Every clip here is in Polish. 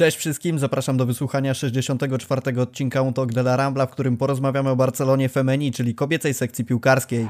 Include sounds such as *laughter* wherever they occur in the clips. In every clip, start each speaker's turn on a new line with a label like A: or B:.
A: Cześć wszystkim, zapraszam do wysłuchania 64. odcinka Un Talk de la Rambla, w którym porozmawiamy o Barcelonie Femeni, czyli kobiecej sekcji piłkarskiej.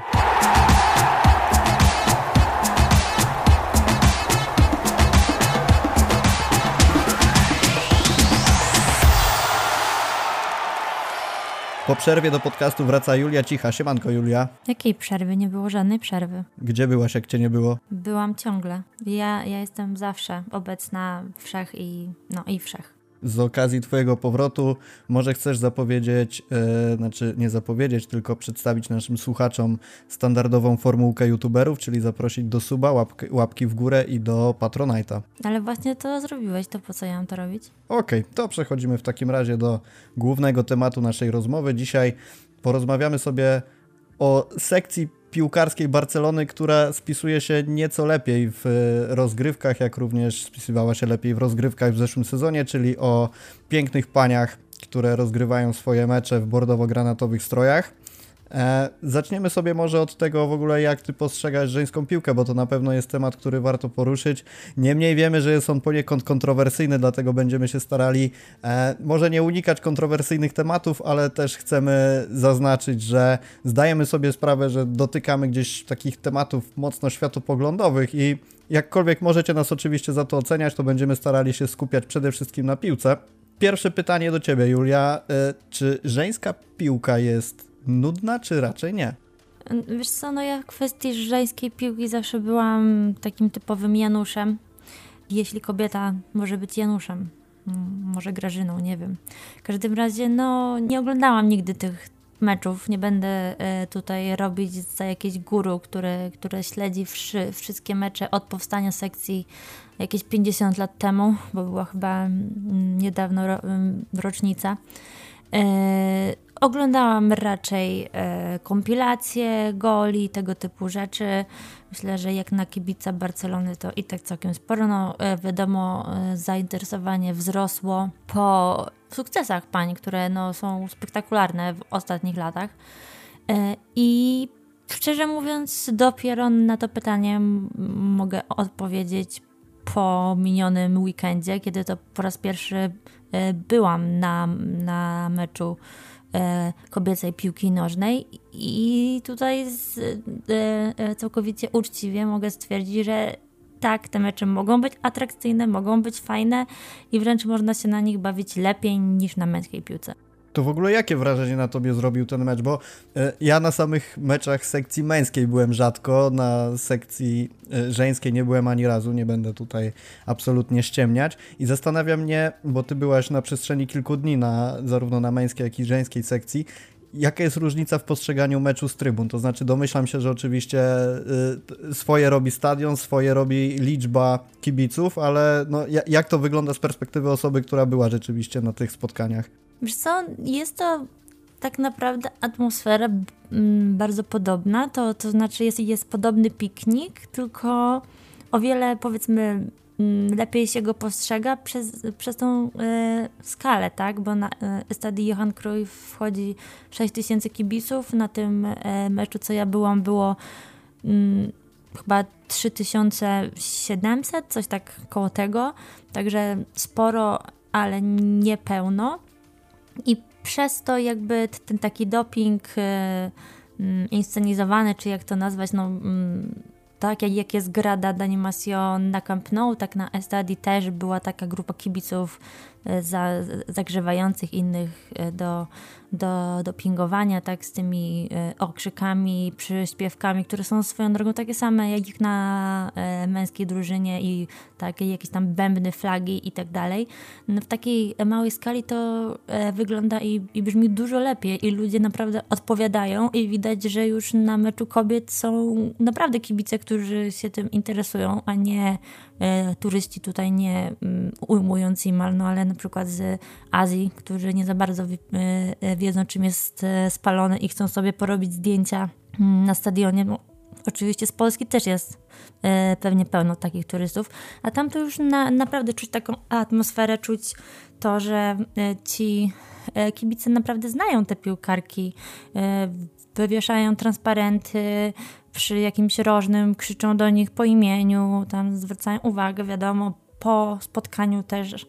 A: Po przerwie do podcastu wraca Julia Cicha. Siemanko Julia.
B: Jakiej przerwy? Nie było żadnej przerwy.
A: Gdzie byłaś, jak cię nie było?
B: Byłam ciągle. Ja, ja jestem zawsze obecna wszech i no i wszech
A: z okazji Twojego powrotu może chcesz zapowiedzieć, e, znaczy nie zapowiedzieć, tylko przedstawić naszym słuchaczom standardową formułkę youtuberów, czyli zaprosić do suba, łapki, łapki w górę i do Patronite'a.
B: Ale właśnie to zrobiłeś, to po co ja mam to robić?
A: Okej, okay, to przechodzimy w takim razie do głównego tematu naszej rozmowy. Dzisiaj porozmawiamy sobie o sekcji piłkarskiej Barcelony, która spisuje się nieco lepiej w rozgrywkach, jak również spisywała się lepiej w rozgrywkach w zeszłym sezonie, czyli o pięknych paniach, które rozgrywają swoje mecze w bordowo-granatowych strojach. E, zaczniemy sobie może od tego w ogóle, jak ty postrzegasz żeńską piłkę, bo to na pewno jest temat, który warto poruszyć. Niemniej wiemy, że jest on poniekąd kontrowersyjny, dlatego będziemy się starali e, może nie unikać kontrowersyjnych tematów, ale też chcemy zaznaczyć, że zdajemy sobie sprawę, że dotykamy gdzieś takich tematów mocno światopoglądowych i jakkolwiek możecie nas oczywiście za to oceniać, to będziemy starali się skupiać przede wszystkim na piłce. Pierwsze pytanie do ciebie, Julia. E, czy żeńska piłka jest nudna, czy raczej nie?
B: Wiesz co, no ja w kwestii żeńskiej piłki zawsze byłam takim typowym Januszem. Jeśli kobieta może być Januszem, może Grażyną, nie wiem. W każdym razie, no nie oglądałam nigdy tych meczów. Nie będę e, tutaj robić za jakieś guru, które, które śledzi wszy, wszystkie mecze od powstania sekcji jakieś 50 lat temu, bo była chyba niedawno ro, rocznica. Oglądałam raczej e, kompilacje, goli, tego typu rzeczy. Myślę, że jak na kibica Barcelony to i tak całkiem sporo. No, e, wiadomo, e, zainteresowanie wzrosło po sukcesach pań, które no, są spektakularne w ostatnich latach. E, I szczerze mówiąc, dopiero na to pytanie mogę odpowiedzieć po minionym weekendzie, kiedy to po raz pierwszy e, byłam na, na meczu kobiecej piłki nożnej i tutaj z, e, e, całkowicie uczciwie mogę stwierdzić, że tak, te mecze mogą być atrakcyjne, mogą być fajne i wręcz można się na nich bawić lepiej niż na męskiej piłce.
A: To w ogóle jakie wrażenie na tobie zrobił ten mecz? Bo e, ja na samych meczach sekcji męskiej byłem rzadko, na sekcji e, żeńskiej nie byłem ani razu, nie będę tutaj absolutnie ściemniać. I zastanawia mnie, bo ty byłaś na przestrzeni kilku dni na, zarówno na męskiej, jak i żeńskiej sekcji, jaka jest różnica w postrzeganiu meczu z trybun? To znaczy, domyślam się, że oczywiście y, swoje robi stadion, swoje robi liczba kibiców, ale no, jak to wygląda z perspektywy osoby, która była rzeczywiście na tych spotkaniach?
B: Wiesz co, jest to tak naprawdę atmosfera mm, bardzo podobna, to, to znaczy jest, jest podobny piknik, tylko o wiele powiedzmy mm, lepiej się go postrzega przez, przez tą y, skalę, tak? Bo na y, stadii Johan Cruyff wchodzi 6 tysięcy kibiców. Na tym y, meczu, co ja byłam, było y, chyba 3700, coś tak koło tego. Także sporo, ale nie pełno. I przez to jakby ten taki doping e, mm, inscenizowany, czy jak to nazwać, no mm, tak jak, jak jest Grada d'Animation na Camp Nou, tak na Estadi też była taka grupa kibiców za, zagrzewających innych e, do, do, do pingowania, tak, z tymi e, okrzykami, przyśpiewkami, które są swoją drogą takie same jak na e, męskiej drużynie i takie jakieś tam bębny, flagi i tak dalej. No, w takiej małej skali to e, wygląda i, i brzmi dużo lepiej i ludzie naprawdę odpowiadają i widać, że już na meczu kobiet są naprawdę kibice, którzy się tym interesują, a nie E, turyści tutaj nie mm, ujmując im, no ale na przykład z Azji, którzy nie za bardzo e, e, wiedzą, czym jest spalone i chcą sobie porobić zdjęcia mm, na stadionie. No, oczywiście z Polski też jest pewnie pełno takich turystów, a tam to już na, naprawdę czuć taką atmosferę, czuć to, że ci kibice naprawdę znają te piłkarki, wywieszają transparenty, przy jakimś rożnym krzyczą do nich po imieniu, tam zwracają uwagę, wiadomo, po spotkaniu też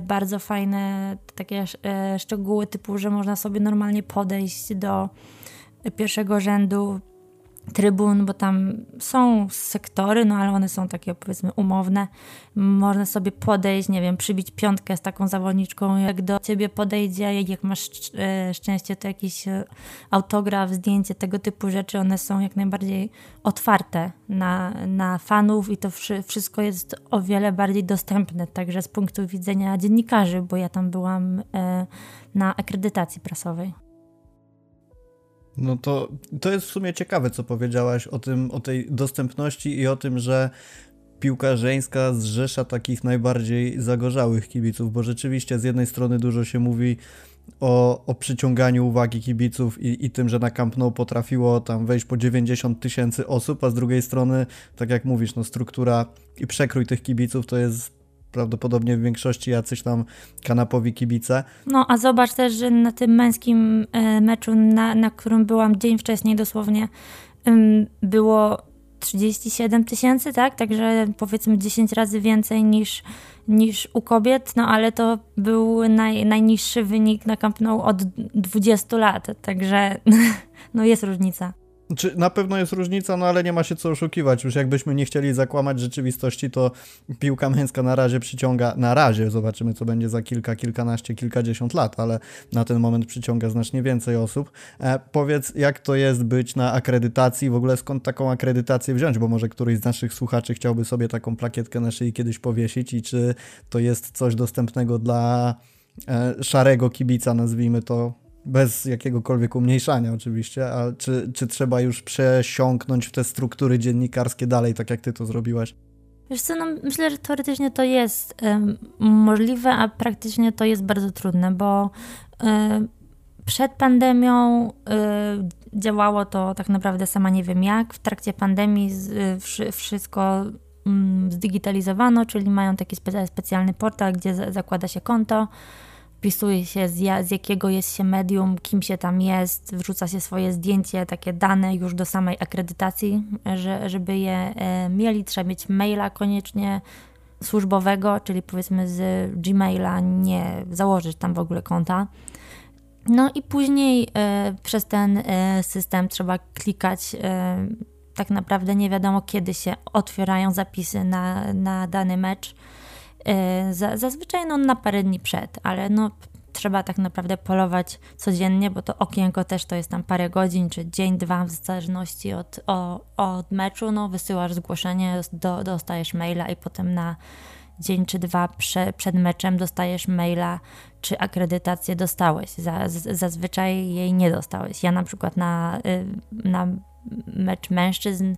B: bardzo fajne takie szczegóły typu, że można sobie normalnie podejść do pierwszego rzędu trybun, bo tam są sektory, no ale one są takie powiedzmy umowne. Można sobie podejść, nie wiem, przybić piątkę z taką zawodniczką, jak do ciebie podejdzie, jak masz e, szczęście, to jakiś e, autograf, zdjęcie, tego typu rzeczy, one są jak najbardziej otwarte na, na fanów i to wszystko jest o wiele bardziej dostępne, także z punktu widzenia dziennikarzy, bo ja tam byłam e, na akredytacji prasowej.
A: No to, to jest w sumie ciekawe, co powiedziałaś o tym, o tej dostępności i o tym, że piłka żeńska zrzesza takich najbardziej zagorzałych kibiców, bo rzeczywiście z jednej strony dużo się mówi o, o przyciąganiu uwagi kibiców i, i tym, że na Camp Nou potrafiło tam wejść po 90 tysięcy osób, a z drugiej strony, tak jak mówisz, no struktura i przekrój tych kibiców to jest prawdopodobnie w większości jacyś tam kanapowi kibice.
B: No, a zobacz też, że na tym męskim e, meczu, na, na którym byłam dzień wcześniej dosłownie, było 37 tysięcy, tak? Także powiedzmy 10 razy więcej niż, niż u kobiet, no ale to był naj, najniższy wynik na Camp Nou od 20 lat, także *laughs* no jest różnica.
A: Czy na pewno jest różnica, no ale nie ma się co oszukiwać. Już jakbyśmy nie chcieli zakłamać rzeczywistości, to piłka męska na razie przyciąga, na razie zobaczymy, co będzie za kilka, kilkanaście, kilkadziesiąt lat, ale na ten moment przyciąga znacznie więcej osób. E, powiedz, jak to jest być na akredytacji, w ogóle skąd taką akredytację wziąć, bo może któryś z naszych słuchaczy chciałby sobie taką plakietkę na szyi kiedyś powiesić i czy to jest coś dostępnego dla e, szarego kibica, nazwijmy to bez jakiegokolwiek umniejszania oczywiście, a czy, czy trzeba już przesiąknąć w te struktury dziennikarskie dalej, tak jak ty to zrobiłaś?
B: Wiesz co, no myślę, że teoretycznie to jest um, możliwe, a praktycznie to jest bardzo trudne, bo um, przed pandemią um, działało to tak naprawdę sama nie wiem jak. W trakcie pandemii z, wszystko mm, zdigitalizowano, czyli mają taki specjalny portal, gdzie zakłada się konto wpisuje się z, z jakiego jest się medium, kim się tam jest, wrzuca się swoje zdjęcie, takie dane już do samej akredytacji, że, żeby je e, mieli, trzeba mieć maila koniecznie służbowego, czyli powiedzmy z Gmaila nie założyć tam w ogóle konta. No i później e, przez ten e, system trzeba klikać. Tak naprawdę nie wiadomo, kiedy się otwierają zapisy na, na dany mecz zazwyczaj no, na parę dni przed, ale no, trzeba tak naprawdę polować codziennie, bo to okienko też to jest tam parę godzin, czy dzień, dwa, w zależności od, o, od meczu. No, wysyłasz zgłoszenie, do, dostajesz maila i potem na dzień czy dwa prze, przed meczem dostajesz maila, czy akredytację dostałeś. zazwyczaj jej nie dostałeś. Ja na przykład na, y, na mecz mężczyzn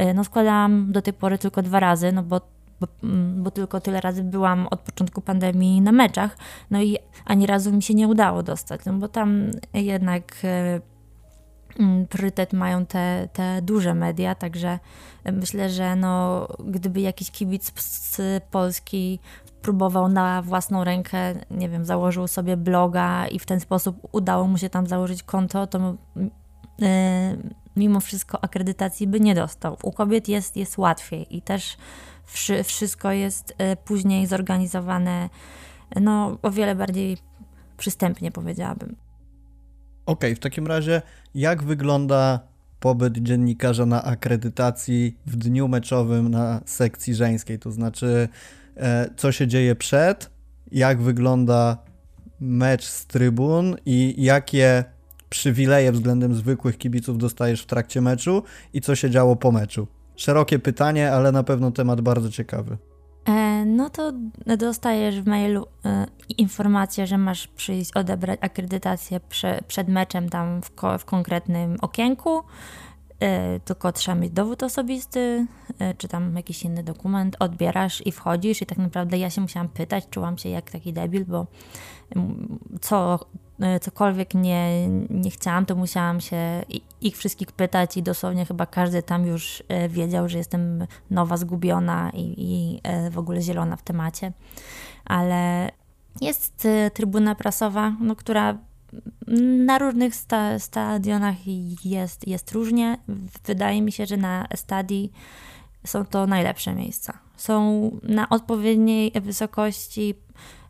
B: y, no składałam do tej pory tylko dwa razy, no bo bo, mm, bo, tylko tyle razy byłam od początku pandemii na meczach, no i ani razu mi się nie udało dostać, no bo tam jednak e, mm, priorytet mają te, te duże media, także myślę, że no, gdyby jakiś kibic z Polski próbował na własną rękę, nie wiem, założył sobie bloga i w ten sposób udało mu się tam założyć konto, to yy, mimo wszystko akredytacji by nie dostał. U kobiet jest, jest łatwiej i też wszystko jest e, później zorganizowane no, o wiele bardziej przystępnie, powiedziałabym.
A: Okej, okay, w takim razie jak wygląda pobyt dziennikarza na akredytacji w dniu meczowym na sekcji żeńskiej? To znaczy, e, co się dzieje przed, jak wygląda mecz z trybun i jakie przywileje względem zwykłych kibiców dostajesz w trakcie meczu i co się działo po meczu? Szerokie pytanie, ale na pewno temat bardzo ciekawy.
B: E, no to dostajesz w mailu e, informację, że masz przyjść odebrać akredytację prze, przed meczem tam w, ko, w konkretnym okienku. E, tylko trzeba mieć dowód osobisty, e, czy tam jakiś inny dokument, odbierasz i wchodzisz. I tak naprawdę ja się musiałam pytać, czułam się jak taki debil, bo co, cokolwiek nie, nie chciałam, to musiałam się ich wszystkich pytać i dosłownie chyba każdy tam już e, wiedział, że jestem nowa, zgubiona i, i e, w ogóle zielona w temacie. Ale jest trybuna prasowa, no, która na różnych sta stadionach jest, jest różnie. Wydaje mi się, że na stadii są to najlepsze miejsca. Są na odpowiedniej wysokości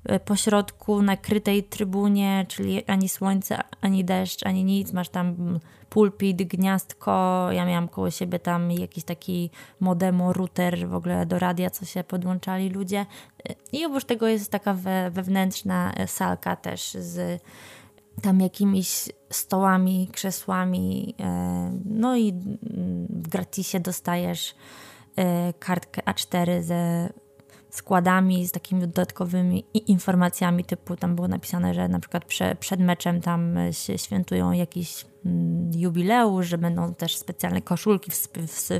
B: e, po środku na krytej trybunie, czyli ani słońce, ani deszcz, ani nic. Masz tam pulpit, gniazdko. Ja miałam koło siebie tam jakiś taki modemo, router w ogóle do radia, co się podłączali ludzie. I oprócz tego jest taka we, wewnętrzna salka też z tam jakimiś stołami, krzesłami. E, no i w gratisie dostajesz e, kartkę A4 ze składami, z takimi dodatkowymi informacjami, typu tam było napisane, że na przykład prze, przed meczem tam się świętują jakiś mm, jubileusz, że będą też specjalne koszulki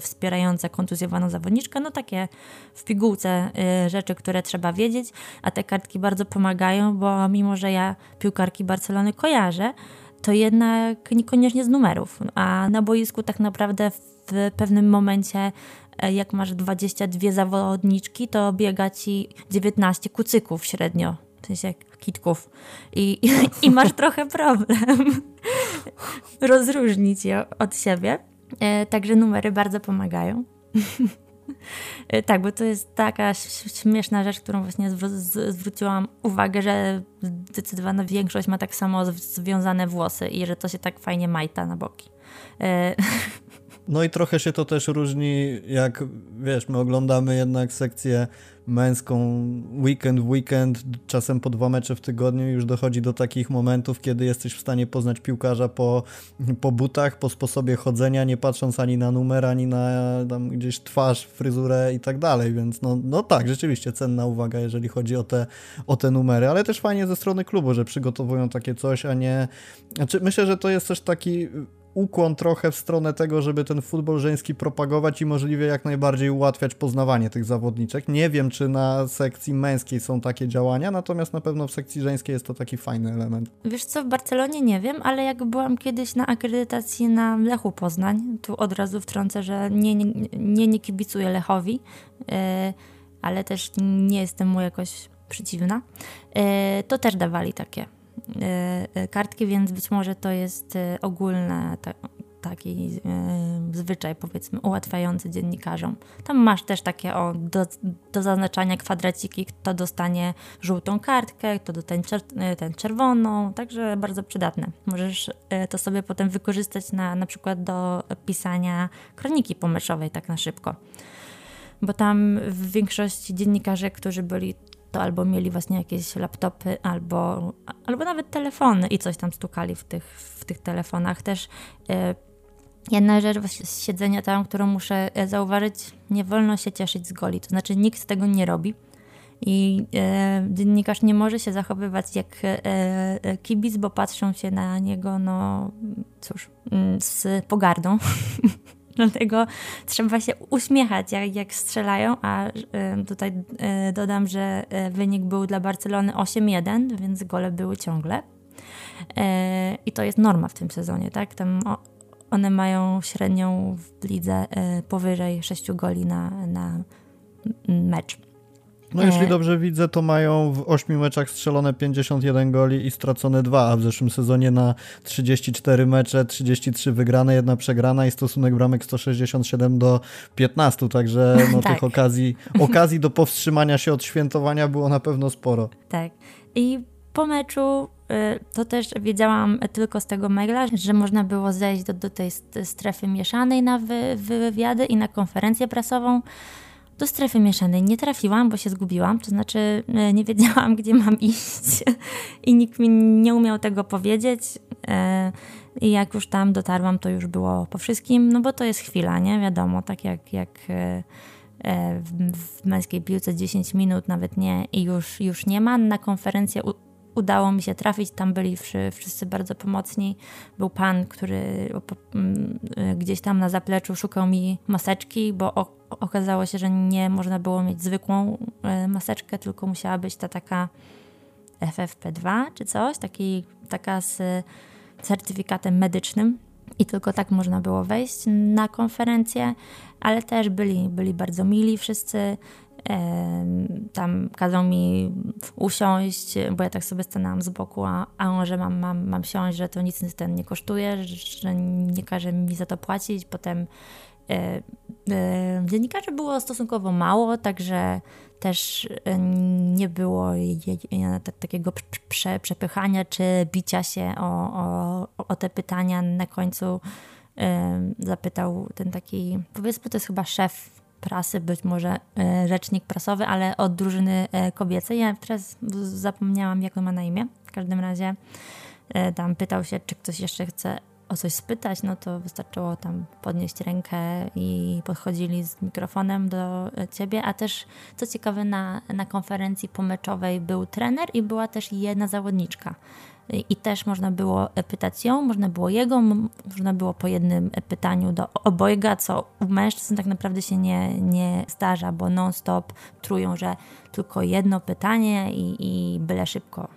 B: wspierające kontuzjowaną zawodniczkę, no takie w pigułce y, rzeczy, które trzeba wiedzieć, a te kartki bardzo pomagają, bo mimo, że ja piłkarki Barcelony kojarzę, to jednak niekoniecznie z numerów, a na boisku tak naprawdę w pewnym momencie E, jak masz 22 zawodniczki, to biega ci 19 kucyków średnio, w sensie kitków. I, i, i masz *laughs* trochę problem *laughs* rozróżnić je od siebie. E, także numery bardzo pomagają. *laughs* E, tak, bo to jest taka śmieszna rzecz, którą właśnie zwróciłam uwagę, że zdecydowana większość ma tak samo związane włosy i że to się tak fajnie majta na boki.
A: No i trochę się to też różni, jak wiesz, my oglądamy jednak sekcję męską weekend w weekend, czasem po dwa mecze w tygodniu już dochodzi do takich momentów, kiedy jesteś w stanie poznać piłkarza po, po butach, po sposobie chodzenia, nie patrząc ani na numer, ani na tam gdzieś twarz, fryzurę i tak dalej, więc no, no tak, rzeczywiście cenna uwaga, jeżeli chodzi o te, o te numery, ale też fajnie ze strony klubu, że przygotowują takie coś, a nie... Znaczy, myślę, że to jest też taki ukłon trochę w stronę tego, żeby ten futbol żeński propagować i możliwie jak najbardziej ułatwiać poznawanie tych zawodniczek. Nie wiem, czy na sekcji męskiej są takie działania, natomiast na pewno w sekcji żeńskiej jest to taki fajny element.
B: Wiesz co, w Barcelonie nie wiem, ale jak byłam kiedyś na akredytacji na Lechu Poznań, tu od razu wtrącę, że nie, nie, nie, nie kibicuję Lechowi, yy, ale też nie jestem mu jakoś przeciwna, yy, to też dawali takie kartki, więc być może to jest e, ogólny taki zwyczaj, powiedzmy, ułatwiający dziennikarzom. Tam masz też takie o, do, do zaznaczania kwadraciki, kto dostanie żółtą kartkę, kto dostanie czer ten czerwoną, także bardzo przydatne. Możesz to sobie potem wykorzystać na, na przykład do pisania kroniki pomysłowej tak na szybko bo tam w większości dziennikarzy, którzy byli to albo mieli właśnie jakieś laptopy, albo, albo nawet telefony i coś tam stukali w tych, w tych telefonach. Też e, jedna rzecz z siedzenia tam, którą muszę e, zauważyć, nie wolno się cieszyć z goli, to znaczy nikt tego nie robi. I e, dziennikarz nie może się zachowywać jak e, e kibic, bo patrzą się na niego, no cóż, mm, z pogardą. *laughs* Dlatego trzeba się uśmiechać, jak, jak strzelają, a tutaj y, dodam, że y, wynik był dla Barcelony 8-1, więc gole były ciągle. I to jest norma w tym sezonie, tak? Tam one mają średnią w lidze powyżej 6 goli na, na mecz.
A: No jeśli e, dobrze widzę, to mają w 8 meczach strzelone 51 goli i stracone 2, a w zeszłym sezonie na 34 mecze 33 wygrane, jedna przegrana i stosunek bramek 167 do 15, także *laughs* no, tak. tych okazji, *laughs* okazji do powstrzymania się od świętowania było na pewno sporo.
B: Tak. I po meczu y, to też wiedziałam tylko z tego maila, że można było zejść do, do tej strefy mieszanej na wy, wywiady i na konferencję prasową. Do strefy mieszanej nie trafiłam, bo się zgubiłam, to znaczy e, nie wiedziałam, gdzie mam iść *laughs* i nikt mi nie umiał tego powiedzieć. E, I jak już tam dotarłam, to już było po wszystkim, no bo to jest chwila, nie? Wiadomo, tak jak, jak e, w męskiej piłce 10 minut, nawet nie, i już, już nie ma. Na konferencję udało mi się trafić, tam byli wszyscy bardzo pomocni. Był pan, który gdzieś tam na zapleczu szukał mi maseczki, bo okazało się, że nie można było mieć zwykłą e, maseczkę, tylko musiała być ta taka FFP2 czy coś, taki, taka z certyfikatem medycznym. I tylko tak można było wejść na konferencję, ale też byli, byli bardzo mili wszyscy. Tam kazał mi usiąść, bo ja tak sobie stanęłam z boku, a, a on, że mam, mam, mam siąść, że to nic ten nie kosztuje, że nie każe mi za to płacić. Potem dziennikarzy było stosunkowo mało, także też nie było takiego prze, przepychania czy bicia się o, o, o te pytania. Na końcu zapytał ten taki, powiedzmy, to jest chyba szef prasy, być może e, rzecznik prasowy, ale od drużyny e, kobiecej. Ja teraz zapomniałam, jak on ma na imię. W każdym razie e, tam pytał się, czy ktoś jeszcze chce o coś spytać, no to wystarczyło tam podnieść rękę i podchodzili z mikrofonem do ciebie, a też co ciekawe na, na konferencji pomeczowej był trener i była też jedna zawodniczka i też można było pytać ją, można było jego, można było po jednym pytaniu do obojga, co u mężczyzn tak naprawdę się nie, nie zdarza, bo non-stop trują, że tylko jedno pytanie i, i byle szybko.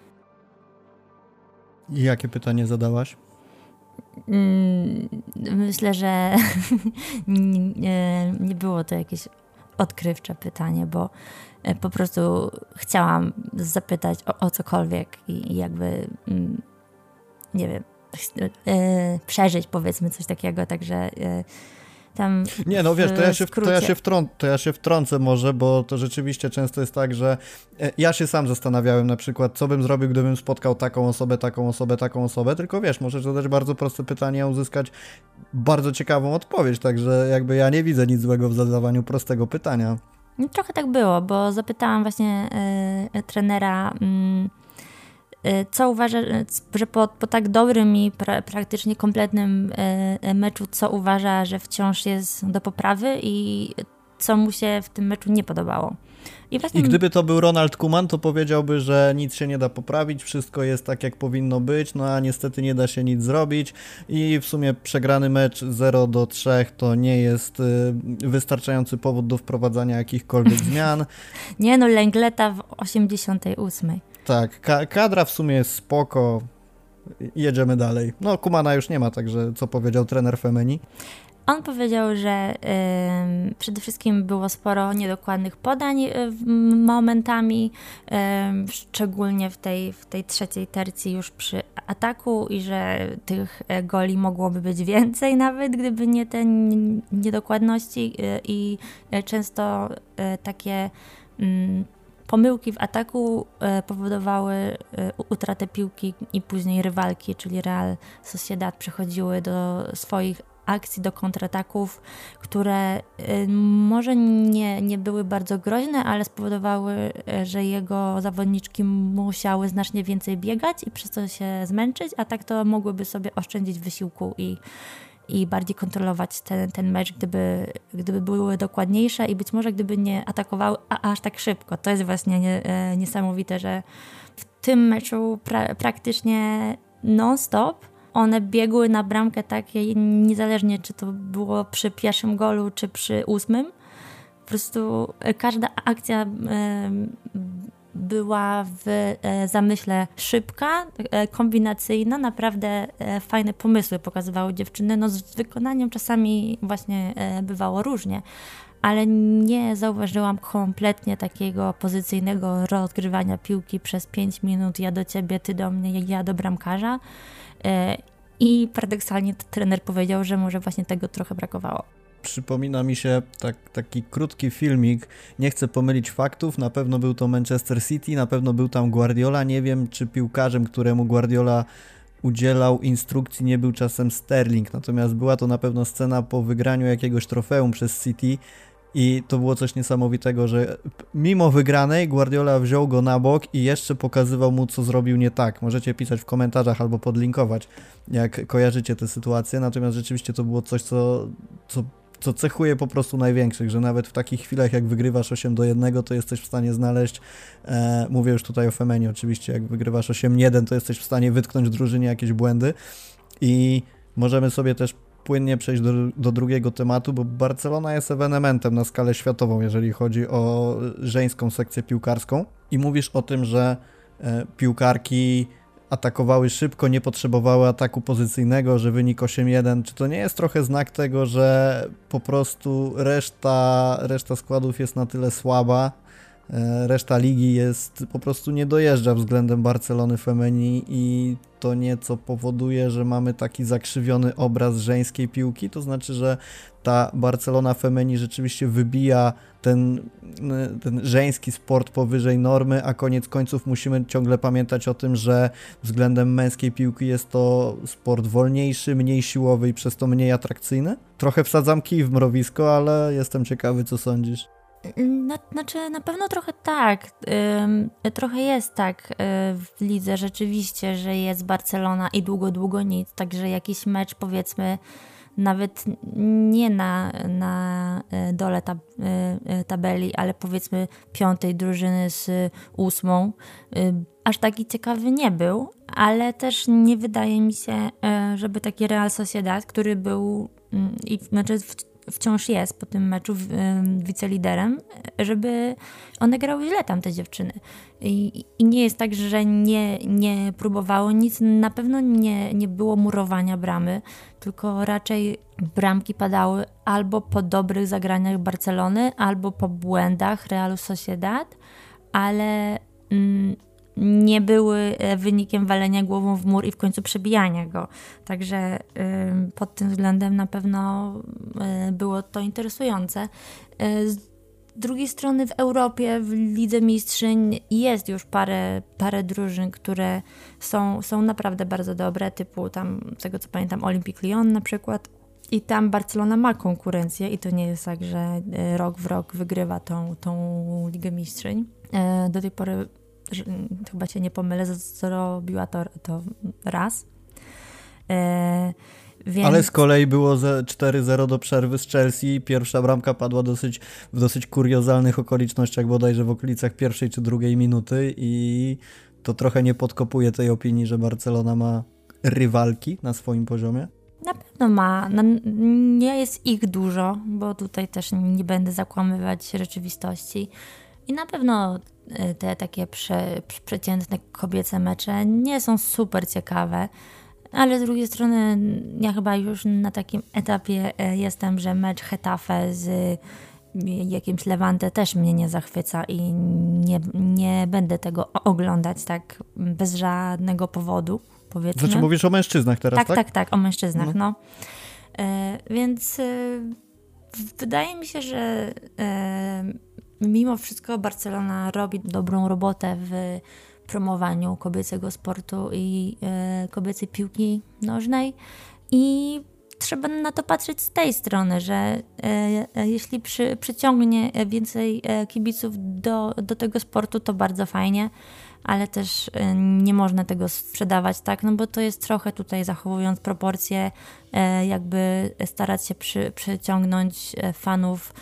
A: I jakie pytanie zadałaś?
B: Mm, myślę, że *laughs* nie, nie było to jakieś odkrywcze pytanie, bo E, po prostu chciałam zapytać o, o cokolwiek i, i jakby, mm, nie wiem, e, przeżyć powiedzmy coś takiego, także e, tam
A: nie, no wiesz, to ja, się, to, ja się wtrą, to ja się wtrącę może, bo to rzeczywiście często jest tak, że ja się sam zastanawiałem na przykład, co bym zrobił, gdybym spotkał taką osobę, taką osobę, taką osobę, tylko wiesz, możesz zadać bardzo proste pytanie, a uzyskać bardzo ciekawą odpowiedź, także jakby ja nie widzę nic złego w zadawaniu prostego pytania.
B: No, trochę tak było, bo zapytałam właśnie y, trenera, y, co uważa, że po, po tak dobrym i pra, praktycznie kompletnym y, meczu, co uważa, że wciąż jest do poprawy i co mu się w tym meczu nie podobało.
A: I, właśnie... I gdyby to był Ronald Kuman, to powiedziałby, że nic się nie da poprawić, wszystko jest tak, jak powinno być, no a niestety nie da się nic zrobić i w sumie przegrany mecz 0 do 3 to nie jest y, wystarczający powód do wprowadzania jakichkolwiek *laughs* zmian.
B: nie no, Lęgleta w 88.
A: Tak, ka kadra w sumie jest spoko, jedziemy dalej. No, Kumana już nie ma, także co powiedział trener Femeni?
B: On powiedział, że y, przede wszystkim było sporo niedokładnych podań y, momentami, y, szczególnie w tej, w tej trzeciej tercji już przy ataku i że tych e, goli mogłoby być więcej nawet, gdyby nie te niedokładności y, i e, często e, takie pomyłki w ataku powodowały utratę piłki i później rywalki, czyli Real Sociedad przechodziły do swoich akcji, do kontrataków, które y, może nie, nie były bardzo groźne, ale spowodowały, y, że jego zawodniczki musiały znacznie więcej biegać i przez to się zmęczyć, a tak to mogłyby sobie oszczędzić wysiłku i, i bardziej kontrolować ten, ten mecz, gdyby, gdyby były dokładniejsze i być może gdyby nie atakowały a, aż tak szybko. To jest właśnie nie, e, niesamowite, że w tym meczu pra, praktycznie non-stop one biegły na bramkę takie, niezależnie czy to było przy pierwszym golu, czy przy ósmym. Po prostu e, każda akcja była w e, zamyśle szybka, e, kombinacyjna, naprawdę fajne pomysły pokazywały dziewczyny. No z wykonaniem czasami właśnie bywało różnie, ale nie zauważyłam kompletnie takiego pozycyjnego rozgrywania piłki przez 5 minut, ja do ciebie, ty do mnie, ja do bramkarza. E, I paradoksalnie trener powiedział, że może właśnie tego trochę brakowało.
A: Przypomina mi się tak, taki krótki filmik. Nie chcę pomylić faktów. Na pewno był to Manchester City, na pewno był tam Guardiola. Nie wiem, czy piłkarzem, któremu Guardiola udzielał instrukcji, nie był czasem Sterling. Natomiast była to na pewno scena po wygraniu jakiegoś trofeum przez City i to było coś niesamowitego, że mimo wygranej Guardiola wziął go na bok i jeszcze pokazywał mu, co zrobił nie tak. Możecie pisać w komentarzach albo podlinkować, jak kojarzycie tę sytuację. Natomiast rzeczywiście to było coś, co, co, co cechuje po prostu największych, że nawet w takich chwilach, jak wygrywasz 8 do 1, to jesteś w stanie znaleźć, e, mówię już tutaj o Femenie oczywiście, jak wygrywasz 8-1, to jesteś w stanie wytknąć drużynie jakieś błędy i możemy sobie też płynnie przejść do, do drugiego tematu, bo Barcelona jest ewenementem na skalę światową, jeżeli chodzi o żeńską sekcję piłkarską. I mówisz o tym, że e, piłkarki atakowały szybko, nie potrzebowały ataku pozycyjnego, że wynik 8-1. Czy to nie jest trochę znak tego, że po prostu reszta, reszta składów jest na tyle słaba, reszta ligi jest po prostu nie dojeżdża względem Barcelony Femeni i to nieco powoduje, że mamy taki zakrzywiony obraz żeńskiej piłki, to znaczy, że ta Barcelona Femeni rzeczywiście wybija ten, ten żeński sport powyżej normy, a koniec końców musimy ciągle pamiętać o tym, że względem męskiej piłki jest to sport wolniejszy, mniej siłowy i przez to mniej atrakcyjny. Trochę wsadzam kij w mrowisko, ale jestem ciekawy, co sądzisz.
B: Na, znaczy, na pewno trochę tak. trochę jest tak y, w lidze rzeczywiście, że jest Barcelona i długo, długo nic. Także jakiś mecz, powiedzmy, nawet nie na, na y, dole tab y, tabeli, ale powiedzmy piątej drużyny z ósmą, aż taki ciekawy nie był, ale też nie wydaje mi się, żeby taki Real Sociedad, który był i znaczy w wciąż jest po tym meczu wiceliderem, żeby one grały źle tam te dziewczyny. I, I, nie jest tak, że nie, nie próbowało nic, na pewno nie, nie było murowania bramy, tylko raczej bramki padały albo po dobrych zagraniach Barcelony, albo po błędach Realu Sociedad, ale mm, nie były e, wynikiem walenia głową w mur i w końcu przebijania go. Także pod tym względem na pewno e, było to interesujące. E, z drugiej strony w Europie, w Lidze Mistrzyń jest już parę, parę drużyn, które są, są naprawdę bardzo dobre, typu tam, z tego co pamiętam, Olympic Lyon na przykład. I tam Barcelona ma konkurencję i to nie jest tak, że rok w rok wygrywa tą, tą Ligę Mistrzyń. Do tej pory chyba się nie pomylę, zrobiła to, to raz.
A: E, więc... Ale z kolei było 4-0 do przerwy z Chelsea. Pierwsza bramka padła dosyć, w dosyć kuriozalnych okolicznościach, bodajże w okolicach pierwszej czy drugiej minuty i to trochę nie podkopuje tej opinii, że Barcelona ma rywalki na swoim poziomie.
B: Na pewno ma. No, nie jest ich dużo, bo tutaj też nie będę zakłamywać rzeczywistości. I na pewno Y, te takie prze, przeciętne kobiece mecze nie są super ciekawe, ale z drugiej strony ja chyba już na takim etapie y, jestem, że mecz Hetafe z y, jakimś Levante też mnie nie zachwyca i nie, nie będę tego oglądać tak bez żadnego powodu, powiedzmy.
A: Znaczy mówisz o mężczyznach teraz, tak?
B: Tak, tak, tak, o mężczyznach, no. no. więc wydaje mi się, że mimo wszystko Barcelona robi dobrą robotę w promowaniu kobiecego sportu i e, kobiecej piłki nożnej. I trzeba na to patrzeć z tej strony, że e, jeśli przy, przyciągnie więcej kibiców do, do tego sportu, to bardzo fajnie, ale też nie można tego sprzedawać tak, no bo to jest trochę tutaj zachowując proporcje, jakby starać się przy, przyciągnąć fanów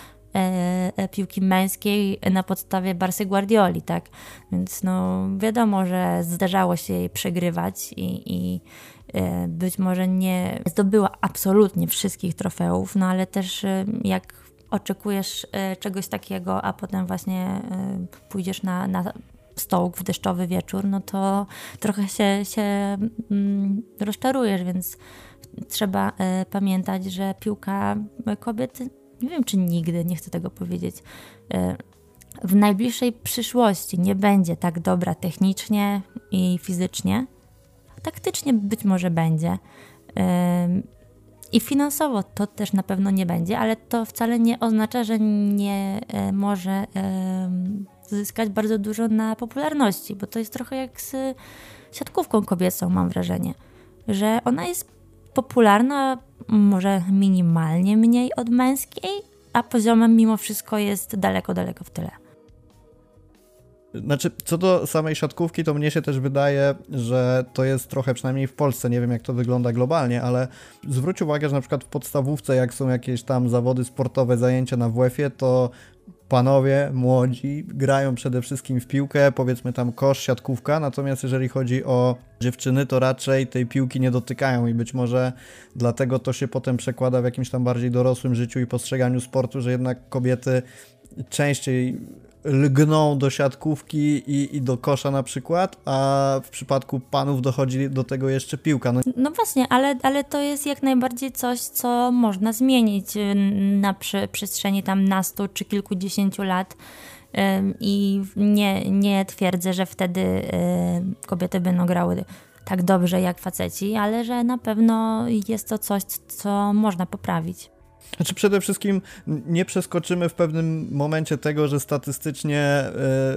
B: piłki męskiej na podstawie Barsy Guardioli, tak? Więc no wiadomo, że zdarzało się jej przegrywać i, i e, być może nie zdobyła absolutnie wszystkich trofeów, no ale też jak oczekujesz czegoś takiego, a potem właśnie pójdziesz na, na stołk w deszczowy wieczór, no to trochę się, się mm, rozczarujesz, więc trzeba pamiętać, że piłka kobiety nie wiem czy nigdy, nie chcę tego powiedzieć, e, w najbliższej przyszłości nie będzie tak dobra technicznie i fizycznie. Taktycznie być może będzie. I finansowo to też na pewno nie będzie, ale to wcale nie oznacza, że nie e, może zyskać bardzo dużo na popularności, bo to jest trochę jak z siatkówką kobiecą, mam wrażenie, że ona jest popularna może minimalnie mniej od męskiej, a poziomem mimo wszystko jest daleko, daleko w tyle.
A: Znaczy, co do samej siatkówki, to mnie się też wydaje, że to jest trochę, przynajmniej w Polsce, nie wiem jak to wygląda globalnie, ale zwróć uwagę, że na przykład w podstawówce, jak są jakieś tam zawody sportowe, zajęcia na WF-ie, to panowie młodzi grają przede wszystkim w piłkę, powiedzmy tam kosz, siatkówka, natomiast jeżeli chodzi o dziewczyny, to raczej tej piłki nie dotykają i być może dlatego to się potem przekłada w jakimś tam bardziej dorosłym życiu i postrzeganiu sportu, że jednak kobiety częściej lgną do siatkówki i, i do kosza na przykład, a w przypadku panów dochodzi do tego jeszcze piłka.
B: No, no właśnie, ale, ale to jest jak najbardziej coś, co można zmienić y, na przy, przestrzeni tam nastu czy kilkudziesięciu lat. i nie, nie twierdzę, że wtedy kobiety będą grały tak dobrze jak faceci, ale że na pewno jest to coś, co można poprawić.
A: Znaczy przede wszystkim nie przeskoczymy w pewnym momencie tego, że statystycznie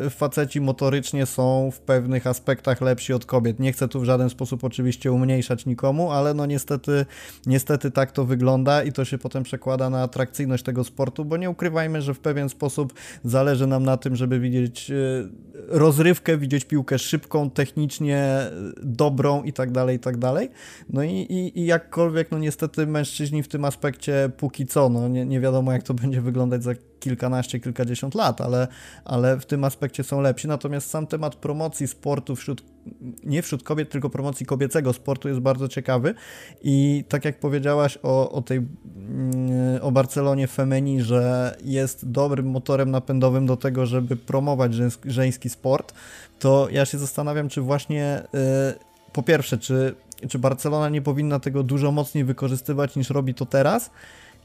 A: y, faceci motorycznie są w pewnych aspektach lepsi od kobiet. Nie chcę tu w żaden sposób oczywiście umniejszać nikomu, ale no niestety, niestety tak to wygląda i to się potem przekłada na atrakcyjność tego sportu, bo nie ukrywajmy, że w pewien sposób zależy nam na tym, żeby widzieć y, rozrywkę, widzieć piłkę szybką, technicznie dobrą i tak dalej, i tak dalej. No i, i, i jakkolwiek, no niestety mężczyźni w tym aspekcie póki co, no nie, nie wiadomo jak to będzie wyglądać za kilkanaście, kilkadziesiąt lat, ale, ale w tym aspekcie są lepsi. Natomiast sam temat promocji sportu wśród, nie wśród kobiet, tylko promocji kobiecego sportu jest bardzo ciekawy i tak jak powiedziałaś o, o tej, mm, o Barcelonie Femeni, że jest dobrym motorem napędowym do tego, żeby promować żeński sport, to ja się zastanawiam, czy właśnie yy, po pierwsze, czy, czy Barcelona nie powinna tego dużo mocniej wykorzystywać niż robi to teraz,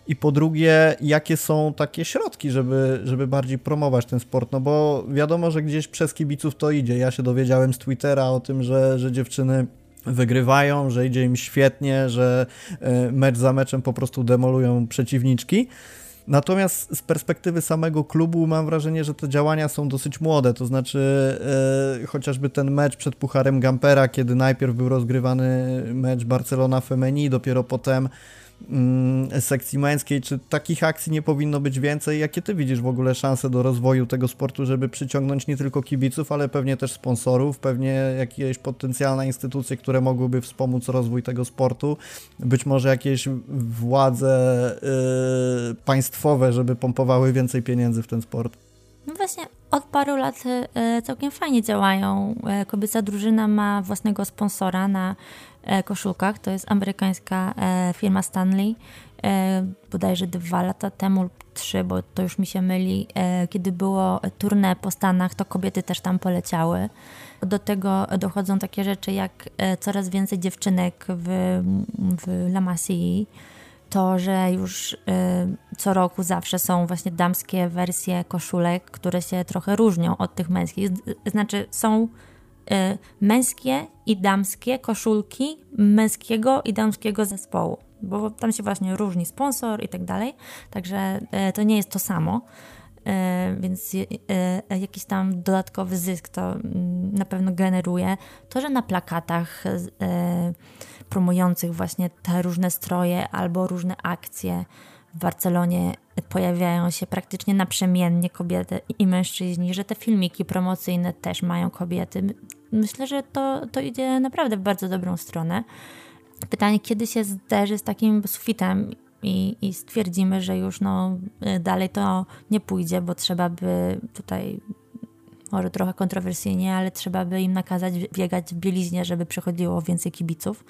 A: i po drugie, jakie są takie środki, żeby, żeby bardziej promować ten sport? No bo wiadomo, że gdzieś przez kibiców to idzie. Ja się dowiedziałem z Twittera o tym, że, że dziewczyny wygrywają, że idzie im świetnie, że e, mecz za meczem po prostu demolują przeciwniczki. Natomiast z perspektywy samego klubu mam wrażenie, że te działania są dosyć młode, to znaczy e, chociażby ten mecz przed Pucharem Gampera, kiedy najpierw był rozgrywany mecz Barcelona-Femeni, dopiero potem sekcji męskiej, czy takich akcji nie powinno być więcej? Jakie ty widzisz w ogóle szanse do rozwoju tego sportu, żeby przyciągnąć nie tylko kibiców, ale pewnie też sponsorów, pewnie jakieś potencjalne instytucje, które mogłyby wspomóc rozwój tego sportu, być może jakieś władze yy, państwowe, żeby pompowały więcej pieniędzy w ten sport?
B: No właśnie, od paru lat y, całkiem fajnie działają. Y, kobieca drużyna ma własnego sponsora na koszulkach. To jest amerykańska e, firma Stanley. E, bodajże dwa lata temu lub trzy, bo to już mi się myli, kiedy było tournée po Stanach, to kobiety też tam poleciały. Do tego dochodzą takie rzeczy jak coraz więcej dziewczynek w, w La Masie, to, że już co roku zawsze są właśnie damskie wersje koszulek, które się trochę różnią od tych męskich. Znaczy są Y, męskie i damskie koszulki męskiego i damskiego zespołu, bo tam się właśnie różni sponsor i tak dalej, także y, to nie jest to samo. Y, więc jakiś tam dodatkowy zysk to mm, na pewno generuje. To, że na plakatach promujących właśnie te różne stroje albo różne akcje w Barcelonie pojawiają się praktycznie naprzemiennie kobiety i mężczyźni, że te filmiki promocyjne też mają kobiety. Myślę, że to, to idzie naprawdę w bardzo dobrą stronę. Pytanie, kiedy się zderzy z takim sufitem i, i stwierdzimy, że już no, dalej to nie pójdzie, bo trzeba by tutaj może trochę kontrowersyjnie, ale trzeba by im nakazać biegać w bieliźnie, żeby przychodziło więcej kibiców.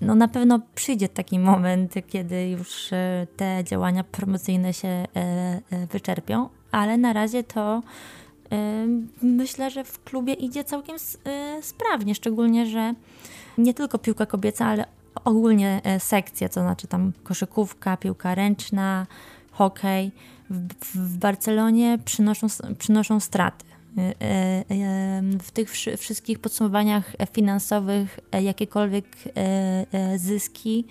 B: No na pewno przyjdzie taki moment, kiedy już e, te działania promocyjne się e, e, wyczerpią, ale na razie to myślę, że w klubie idzie całkiem sprawnie, szczególnie, że nie tylko piłka kobieca, ale ogólnie sekcje, to znaczy tam koszykówka, piłka ręczna, hokej w, w Barcelonie przynoszą, przynoszą straty. E, e, w tych wszystkich podsumowaniach finansowych e, jakiekolwiek zyski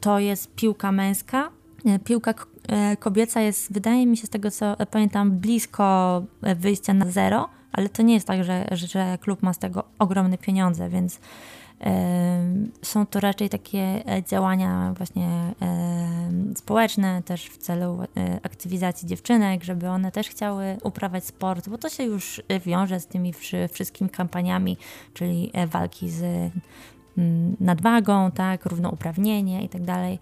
B: to jest piłka męska. Piłka kobieca jest, wydaje mi się z tego co pamiętam, blisko wyjścia na zero, ale to nie jest tak, że, że klub ma z tego ogromne pieniądze, więc są to raczej takie e, działania właśnie społeczne, też w celu e, aktywizacji dziewczynek, żeby one też chciały uprawiać sport, bo to się już wiąże z tymi wszystkimi kampaniami, czyli e, walki z nadwagą, tak, równouprawnienie i tak dalej.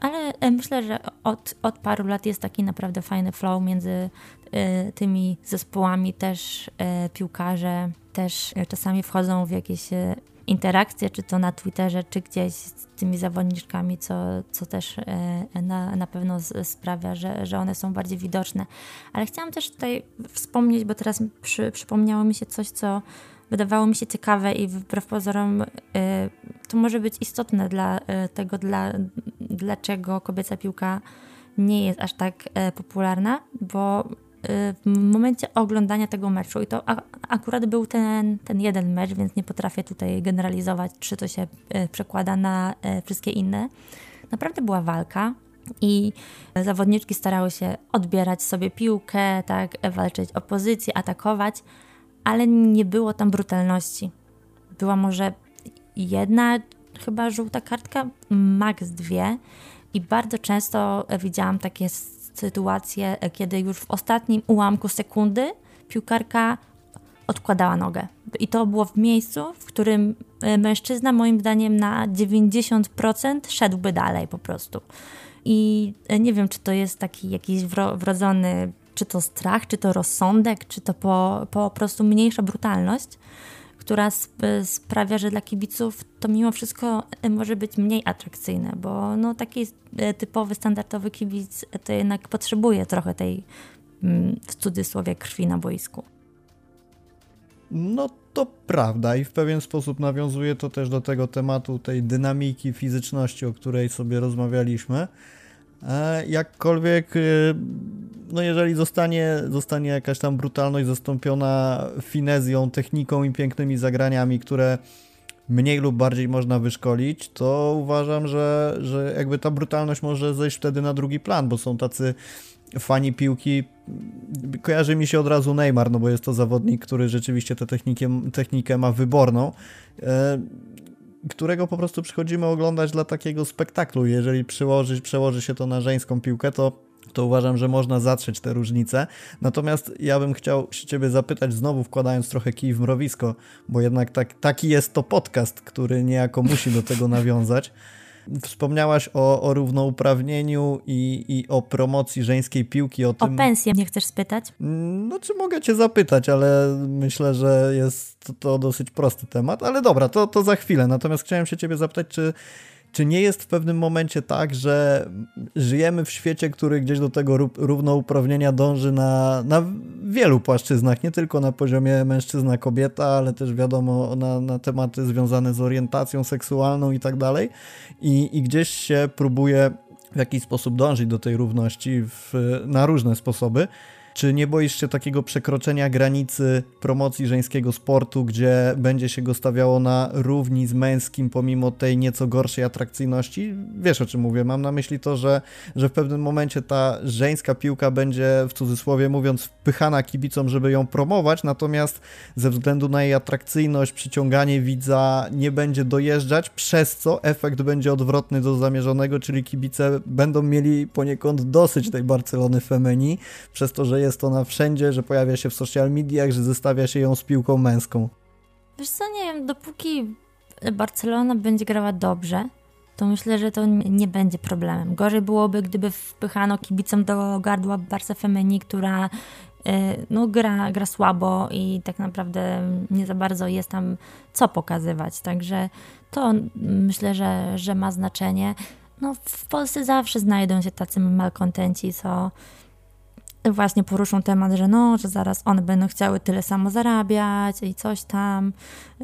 B: Ale myślę, że od, od paru lat jest taki naprawdę fajny flow między tymi zespołami, też piłkarze też czasami wchodzą w jakieś e, interakcje, czy to na Twitterze, czy gdzieś z tymi zawodniczkami, co, co też e, na, na pewno sprawia, że, że one są bardziej widoczne. Ale chciałam też tutaj wspomnieć, bo teraz przy, przypomniało mi się coś, co wydawało mi się ciekawe i wbrew pozorom e, to może być istotne dla tego, dla, dlaczego kobieca piłka nie jest aż tak popularna, bo w momencie oglądania tego meczu, i to akurat był ten, ten jeden mecz, więc nie potrafię tutaj generalizować, czy to się przekłada na wszystkie inne. Naprawdę była walka, i zawodniczki starały się odbierać sobie piłkę, tak, walczyć o pozycję, atakować, ale nie było tam brutalności. Była może jedna chyba żółta kartka, maks dwie i bardzo często widziałam takie sytuacje, kiedy już w ostatnim ułamku sekundy piłkarka odkładała nogę. I to było w miejscu, w którym mężczyzna moim zdaniem na 90% szedłby dalej po prostu. I e, nie wiem, czy to jest taki jakiś wrodzony, czy to strach, czy to rozsądek, czy to po, po prostu mniejsza brutalność, która e, sprawia, że dla kibiców to mimo wszystko e, może być mniej atrakcyjne, bo no, taki typowy, standardowy kibic to jednak potrzebuje trochę tej mm, w cudzysłowie krwi na boisku.
A: No to prawda i w pewien sposób nawiązuje to też do tego tematu tej dynamiki fizyczności, o której sobie rozmawialiśmy. E, jakkolwiek, e, no jeżeli zostanie, zostanie jakaś tam brutalność zastąpiona finezją, techniką i pięknymi zagraniami, które mniej lub bardziej można wyszkolić, to uważam, że, że jakby ta brutalność może zejść wtedy na drugi plan, bo są tacy fani piłki, kojarzy mi się od razu Neymar, no bo jest to zawodnik, który rzeczywiście tę technikę, technikę ma wyborną, e, którego po prostu przychodzimy oglądać dla takiego spektaklu. Jeżeli przełoży, przełoży się to na żeńską piłkę, to to uważam, że można zatrzeć te różnice. Natomiast ja bym chciał się Ciebie zapytać, znowu wkładając trochę kij w mrowisko, bo jednak tak, taki jest to podcast, który niejako musi do tego nawiązać. Wspomniałaś o, o równouprawnieniu i, i o promocji żeńskiej piłki. O,
B: tym... o pensję nie chcesz spytać?
A: No, czy mogę cię zapytać, ale myślę, że jest to dosyć prosty temat. Ale dobra, to, to za chwilę. Natomiast chciałem się ciebie zapytać, czy czy nie jest w pewnym momencie tak, że żyjemy w świecie, który gdzieś do tego równouprawnienia dąży na, na wielu płaszczyznach, nie tylko na poziomie mężczyzna-kobieta, ale też wiadomo na, na tematy związane z orientacją seksualną i tak dalej. I gdzieś się próbuje w jakiś sposób dążyć do tej równości w, na różne sposoby. Czy nie boisz się takiego przekroczenia granicy promocji żeńskiego sportu, gdzie będzie się go stawiało na równi z męskim, pomimo tej nieco gorszej atrakcyjności? Wiesz o czym mówię. Mam na myśli to, że, że w pewnym momencie ta żeńska piłka będzie, w cudzysłowie mówiąc, wpychana kibicom, żeby ją promować, natomiast ze względu na jej atrakcyjność, przyciąganie widza nie będzie dojeżdżać, przez co efekt będzie odwrotny do zamierzonego, czyli kibice będą mieli poniekąd dosyć tej Barcelony Femeni, przez to, że jest jest ona wszędzie, że pojawia się w social mediach, że zestawia się ją z piłką męską.
B: Wiesz co, nie wiem, dopóki Barcelona będzie grała dobrze, to myślę, że to nie będzie problemem. Gorzej byłoby, gdyby wpychano kibicom do gardła Barca Femeni, która e, no, gra, gra słabo i tak naprawdę nie za bardzo jest tam co pokazywać. Także to myślę, że, że ma znaczenie. No, w Polsce zawsze znajdą się tacy malkontenci, co właśnie poruszą temat, że no, że zaraz one będą chciały tyle samo zarabiać i coś tam.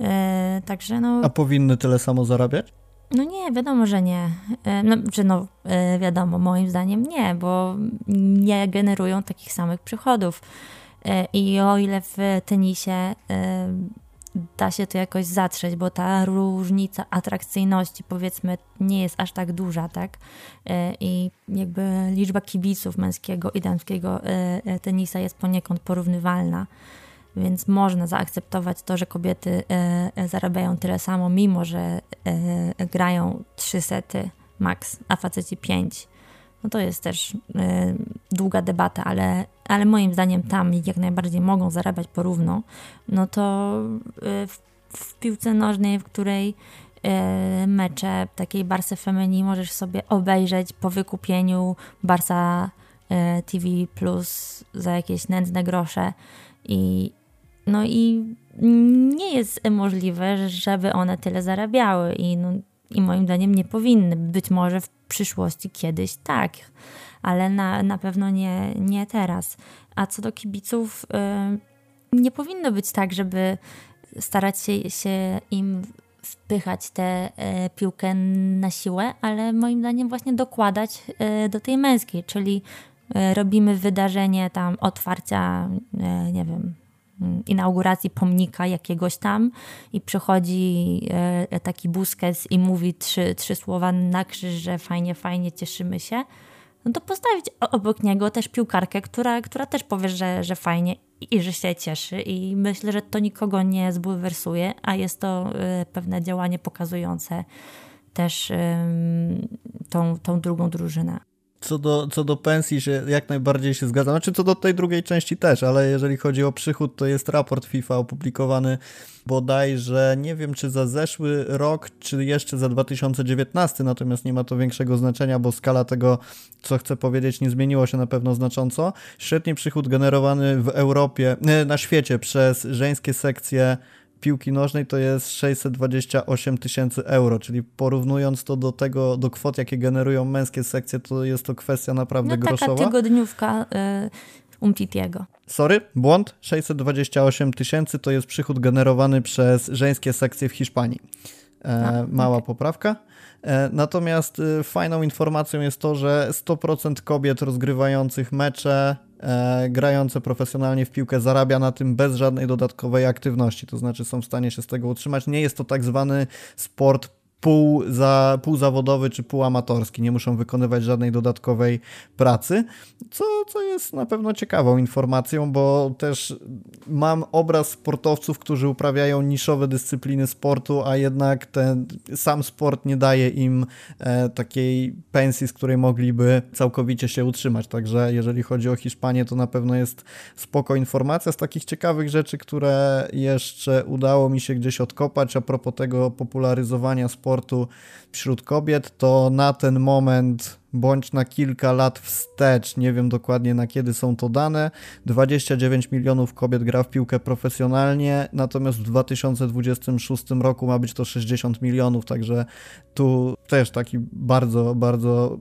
B: E, także no.
A: A powinny tyle samo zarabiać?
B: No nie, wiadomo, że nie. E, no, że no, e, wiadomo, moim zdaniem nie, bo nie generują takich samych przychodów. I o ile w tenisie da się to jakoś zatrzeć, bo ta różnica atrakcyjności powiedzmy nie jest aż tak duża, tak? E, I jakby liczba kibiców męskiego i damskiego e, e, tenisa jest poniekąd porównywalna, więc można zaakceptować to, że kobiety zarabiają tyle samo, mimo że grają trzy sety max, a faceci pięć no to jest też y, długa debata, ale, ale moim zdaniem tam jak najbardziej mogą zarabiać porówno, no to y, w, w, piłce nożnej, w której y, mecze takiej Barsy Femini możesz sobie obejrzeć po wykupieniu Barsa y, TV Plus za jakieś nędzne grosze i no i nie jest możliwe, żeby one tyle zarabiały i no, i moim zdaniem nie powinny. Być może w przyszłości kiedyś tak, ale na, na pewno nie, nie teraz. A co do kibiców, yy, nie powinno być tak, żeby starać się, się im wpychać tę y, piłkę na siłę, ale moim zdaniem właśnie dokładać y, do tej męskiej, czyli robimy wydarzenie tam otwarcia, nie wiem, inauguracji pomnika jakiegoś tam i przychodzi taki Busquets i mówi trzy, trzy słowa na krzyż, że fajnie, fajnie, cieszymy się, no to postawić obok niego też piłkarkę, która, która też powie, że, że fajnie i że się cieszy. I myślę, że to nikogo nie zbulwersuje, a jest to y, pewne działanie pokazujące też tą, tą drugą drużynę
A: co do, co do pensji się jak najbardziej się zgadzam. Znaczy co do tej drugiej części też, ale jeżeli chodzi o przychód, to jest raport FIFA opublikowany bodajże, nie wiem czy za zeszły rok, czy jeszcze za 2019, natomiast nie ma to większego znaczenia, bo skala tego, co chcę powiedzieć, nie zmieniło się na pewno znacząco. Średni przychód generowany w Europie, na świecie przez żeńskie sekcje piłki nożnej to jest 628 tysięcy euro, czyli porównując to do tego, do kwot, jakie generują męskie sekcje, to jest to kwestia naprawdę
B: no,
A: groszowa.
B: taka tygodniówka y, Umtitiego.
A: Sorry, błąd. 628 tysięcy to jest przychód generowany przez żeńskie sekcje w Hiszpanii. E, A, mała okay. poprawka. E, natomiast y, fajną informacją jest to, że 100% kobiet rozgrywających mecze grające profesjonalnie w piłkę zarabia na tym bez żadnej dodatkowej aktywności, to znaczy są w stanie się z tego utrzymać. Nie jest to tak zwany sport pół, za, półzawodowy czy półamatorski, nie muszą wykonywać żadnej dodatkowej pracy, co, co jest na pewno ciekawą informacją, bo też mam obraz sportowców, którzy uprawiają niszowe dyscypliny sportu, a jednak ten sam sport nie daje im e, takiej pensji, z której mogliby całkowicie się utrzymać. Także jeżeli chodzi o Hiszpanię, to na pewno jest spoko informacja z takich ciekawych rzeczy, które jeszcze udało mi się gdzieś odkopać a propos tego popularyzowania sportu sportu wśród kobiet, to na ten moment bądź na kilka lat wstecz, nie wiem dokładnie na kiedy są to dane, 29 milionów kobiet gra w piłkę profesjonalnie, natomiast w 2026 roku ma być to 60 milionów, także tu też taki bardzo, bardzo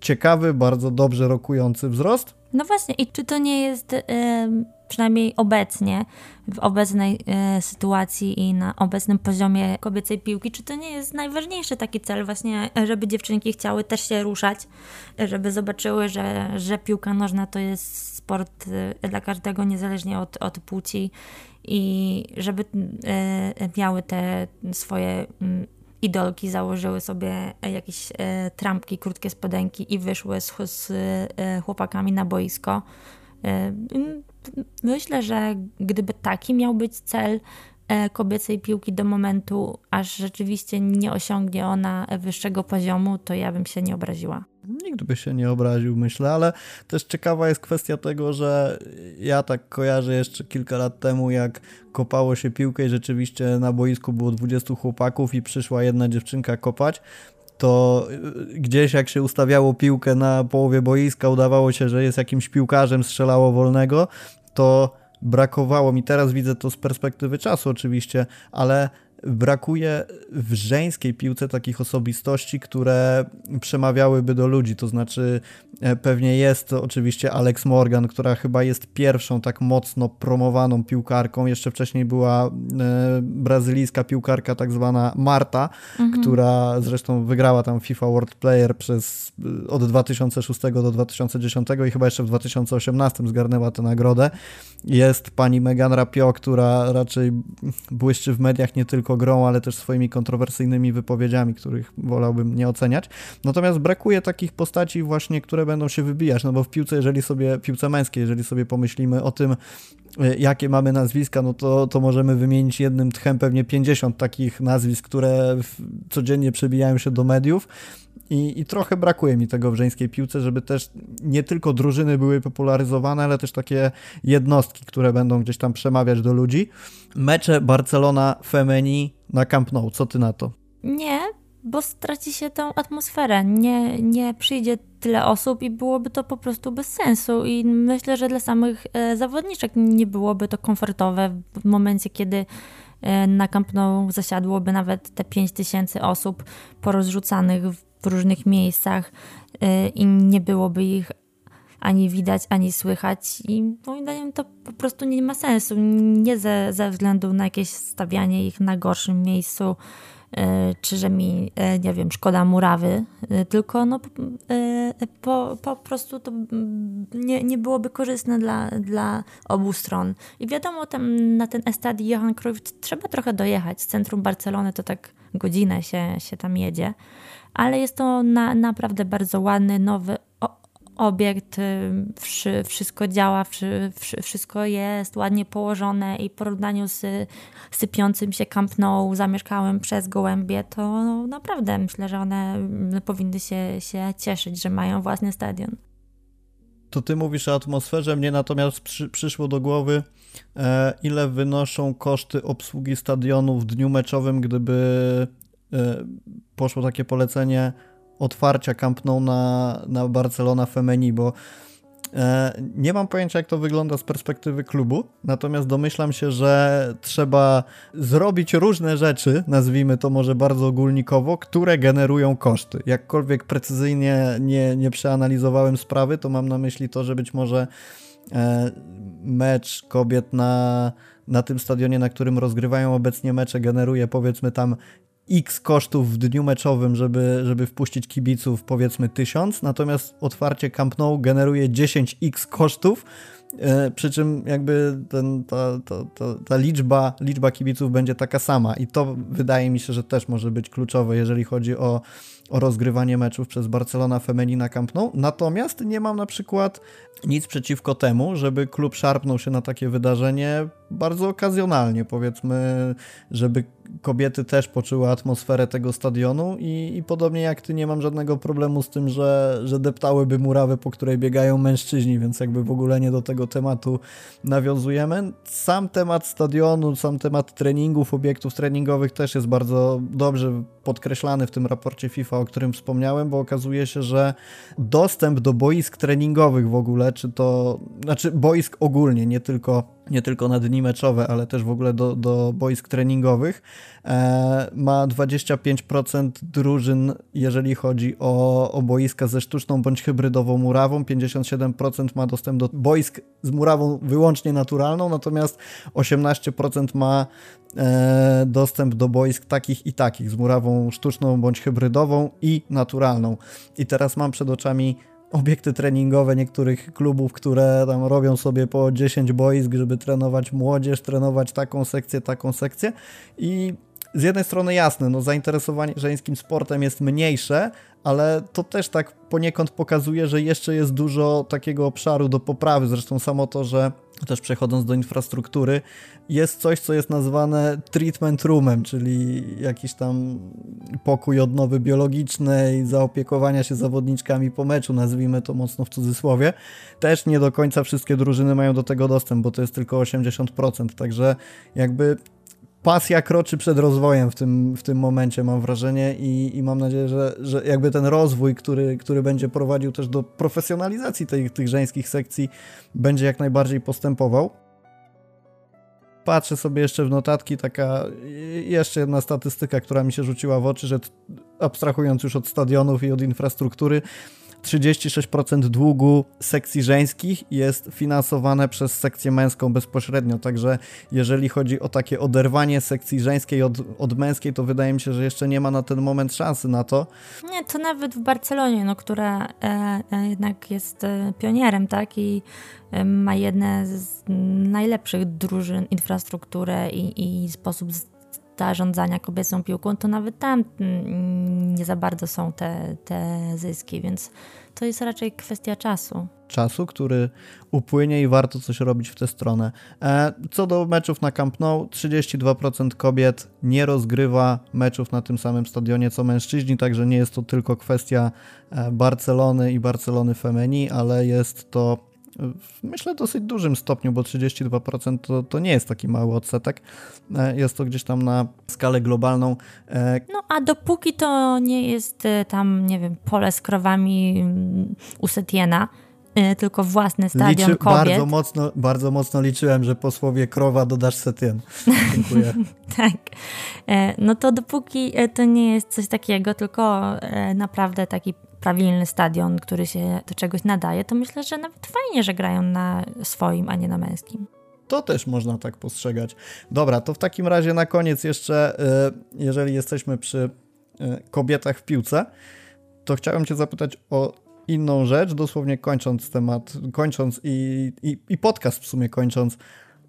A: ciekawy, bardzo dobrze rokujący wzrost.
B: No właśnie, i czy to nie jest y, przynajmniej obecnie, w obecnej y, sytuacji i na obecnym poziomie kobiecej piłki, czy to nie jest najważniejszy taki cel właśnie, żeby dziewczynki chciały też się ruszać, żeby zobaczyły, że, że piłka nożna to jest sport y, dla każdego, niezależnie od, od płci i żeby miały te swoje mm, idolki założyły sobie jakieś e, trampki, krótkie spodenki i wyszły z, z e, chłopakami na boisko. E, myślę, że gdyby taki miał być cel kobiecej piłki do momentu, aż rzeczywiście nie osiągnie ona wyższego poziomu, to ja bym się nie obraziła.
A: Nikt by się nie obraził, myślę, ale też ciekawa jest kwestia tego, że ja tak kojarzę jeszcze kilka lat temu, jak kopało się piłkę i rzeczywiście na boisku było 20 chłopaków i przyszła jedna dziewczynka kopać, to y, gdzieś jak się ustawiało piłkę na połowie boiska, udawało się, że jest jakimś piłkarzem, strzelało wolnego, to brakowało mi, teraz widzę to z perspektywy czasu oczywiście, ale brakuje w żeńskiej piłce takich osobistości, które przemawiałyby do ludzi. To znaczy, e, pewnie jest oczywiście Alex Morgan, która chyba jest pierwszą tak mocno promowaną piłkarką. Jeszcze wcześniej była e, brazylijska piłkarka, tak zwana Marta, mhm. która zresztą wygrała tam FIFA World Player przez e, od 2006 do 2010 i chyba jeszcze w 2018 zgarnęła tę nagrodę. Jest pani Megan Rapio, która raczej błyszczy w mediach nie tylko grą, ale też swoimi kontrowersyjnymi wypowiedziami, których wolałbym nie oceniać. Natomiast brakuje takich postaci właśnie, które będą się wybijać, no bo w piłce, jeżeli sobie, piłce męskiej, jeżeli sobie pomyślimy o tym, jakie mamy nazwiska, no to, to możemy wymienić jednym tchem pewnie 50 takich nazwisk, które codziennie przebijają się do mediów. I, I, trochę brakuje mi tego w żeńskiej piłce, żeby też nie tylko drużyny były popularyzowane, ale też takie jednostki, które będą gdzieś tam przemawiać do ludzi. Mecze Barcelona Femeni na Camp Nou, co ty na to?
B: Nie, bo straci się tą atmosferę. Nie, nie przyjdzie tyle osób i byłoby to po prostu bez sensu. I myślę, że dla samych e, zawodniczek nie byłoby to komfortowe w momencie, kiedy e, na Camp Nou zasiadłoby nawet te 5 tysięcy osób porozrzucanych w różnych miejscach y, i nie byłoby ich ani widać, ani słychać i moim zdaniem to po prostu nie ma sensu. Nie ze, ze względu na jakieś stawianie ich na gorszym miejscu, e, czy że mi, e, nie wiem, szkoda murawy, e, tylko no po, po prostu to nie, nie byłoby korzystne dla, dla obu stron. I wiadomo, tam na ten estadi Johan Cruyff trzeba trochę dojechać. Z centrum Barcelony to tak godzinę się, się tam jedzie, ale jest to na, naprawdę bardzo ładny, nowy obiekt, y, wszystko działa, wszystko jest ładnie położone i w porównaniu z sypiącym się Camp Nou zamieszkałem przez gołębie, to naprawdę myślę, że one powinny się, się cieszyć, że mają własny stadion.
A: To ty mówisz o atmosferze, mnie natomiast przy, przyszło do głowy, e, ile wynoszą koszty obsługi stadionu w dniu meczowym, gdyby e, poszło takie polecenie otwarcia Camp na, na Barcelona Femeni, bo e, nie mam pojęcia, jak to wygląda z perspektywy klubu, natomiast domyślam się, że trzeba zrobić różne rzeczy, nazwijmy to może bardzo ogólnikowo, które generują koszty. Jakkolwiek precyzyjnie nie, nie przeanalizowałem sprawy, to mam na myśli to, że być może e, mecz kobiet na, na tym stadionie, na którym rozgrywają obecnie mecze, generuje powiedzmy tam x kosztów w dniu meczowym, żeby, żeby wpuścić kibiców, powiedzmy 1000, natomiast otwarcie Camp Nou generuje 10x kosztów, e, przy czym jakby ten, ta, ta, ta, ta, liczba, liczba kibiców będzie taka sama i to wydaje mi się, że też może być kluczowe, jeżeli chodzi o, o rozgrywanie meczów przez Barcelona Femenina Camp Nou. Natomiast nie mam na przykład nic przeciwko temu, żeby klub szarpnął się na takie wydarzenie bardzo okazjonalnie, powiedzmy, żeby kobiety też poczuły atmosferę tego stadionu i, i podobnie jak ty nie mam żadnego problemu z tym, że, że deptałyby murawę, po której biegają mężczyźni, więc jakby w ogóle nie do tego tematu nawiązujemy. Sam temat stadionu, sam temat treningów, obiektów treningowych też jest bardzo dobrze podkreślany w tym raporcie FIFA, o którym wspomniałem, bo okazuje się, że dostęp do boisk treningowych w ogóle, czy to, znaczy boisk ogólnie, nie tylko, nie tylko na dni meczowe, ale też w ogóle do, do boisk treningowych, e, ma 25% drużyn, jeżeli chodzi o, o boiska ze sztuczną bądź hybrydową murawą, 57% ma dostęp do boisk z murawą wyłącznie naturalną, natomiast 18% ma e, dostęp do boisk takich i takich, z murawą sztuczną bądź hybrydową i naturalną. I teraz mam przed oczami obiekty treningowe niektórych klubów, które tam robią sobie po 10 boisk, żeby trenować młodzież, trenować taką sekcję, taką sekcję i z jednej strony jasne, no zainteresowanie żeńskim sportem jest mniejsze, ale to też tak poniekąd pokazuje, że jeszcze jest dużo takiego obszaru do poprawy. Zresztą samo to, że też przechodząc do infrastruktury, jest coś, co jest nazwane treatment roomem, czyli jakiś tam pokój odnowy biologicznej, zaopiekowania się zawodniczkami po meczu, nazwijmy to mocno w cudzysłowie. Też nie do końca wszystkie drużyny mają do tego dostęp, bo to jest tylko 80%, także jakby pasja kroczy przed rozwojem w tym, w tym momencie, mam wrażenie, i, i mam nadzieję, że, że jakby ten rozwój, który, który będzie prowadził też do profesjonalizacji tych, tych żeńskich sekcji, będzie jak najbardziej postępował. Patrzę sobie jeszcze w notatki, taka jeszcze jedna statystyka, która mi się rzuciła w oczy, że abstrahując już od stadionów i od infrastruktury, 36% długu sekcji żeńskich jest finansowane przez sekcję męską bezpośrednio, także jeżeli chodzi o takie oderwanie sekcji żeńskiej od, od męskiej, to wydaje mi się, że jeszcze nie ma na ten moment szansy na to.
B: Nie, to nawet w Barcelonie, no, która e, e, jednak jest e, pionierem, tak, i e, ma jedne z najlepszych drużyn, infrastrukturę i, i sposób zarządzania kobiecą piłką, to nawet tam mm, nie za bardzo są te, te zyski, więc to jest raczej kwestia czasu.
A: Czasu, który upłynie i warto coś robić w tę stronę. E, co do meczów na Camp Nou, 32% kobiet nie rozgrywa meczów na tym samym stadionie co mężczyźni, także nie jest to tylko kwestia e, Barcelony i Barcelony Femeni, ale jest to myślę dosyć dużym stopniu, bo 32% to, to nie jest taki mały odsetek. E, jest to gdzieś tam na skalę globalną.
B: E, no a dopóki to nie jest e, tam, nie wiem, pole z krowami mm, u Setiena, tylko własny stadion Liczy, kobiet.
A: Bardzo mocno, bardzo mocno liczyłem, że po słowie krowa dodasz Setien. Dziękuję. *laughs*
B: tak. No to dopóki to nie jest coś takiego, tylko naprawdę taki prawilny stadion, który się do czegoś nadaje, to myślę, że nawet fajnie, że grają na swoim, a nie na męskim.
A: To też można tak postrzegać. Dobra, to w takim razie na koniec jeszcze, e, jeżeli jesteśmy przy e, kobietach w piłce, to chciałem Cię zapytać o inną rzecz, dosłownie kończąc temat, kończąc i, i, i podcast w sumie kończąc.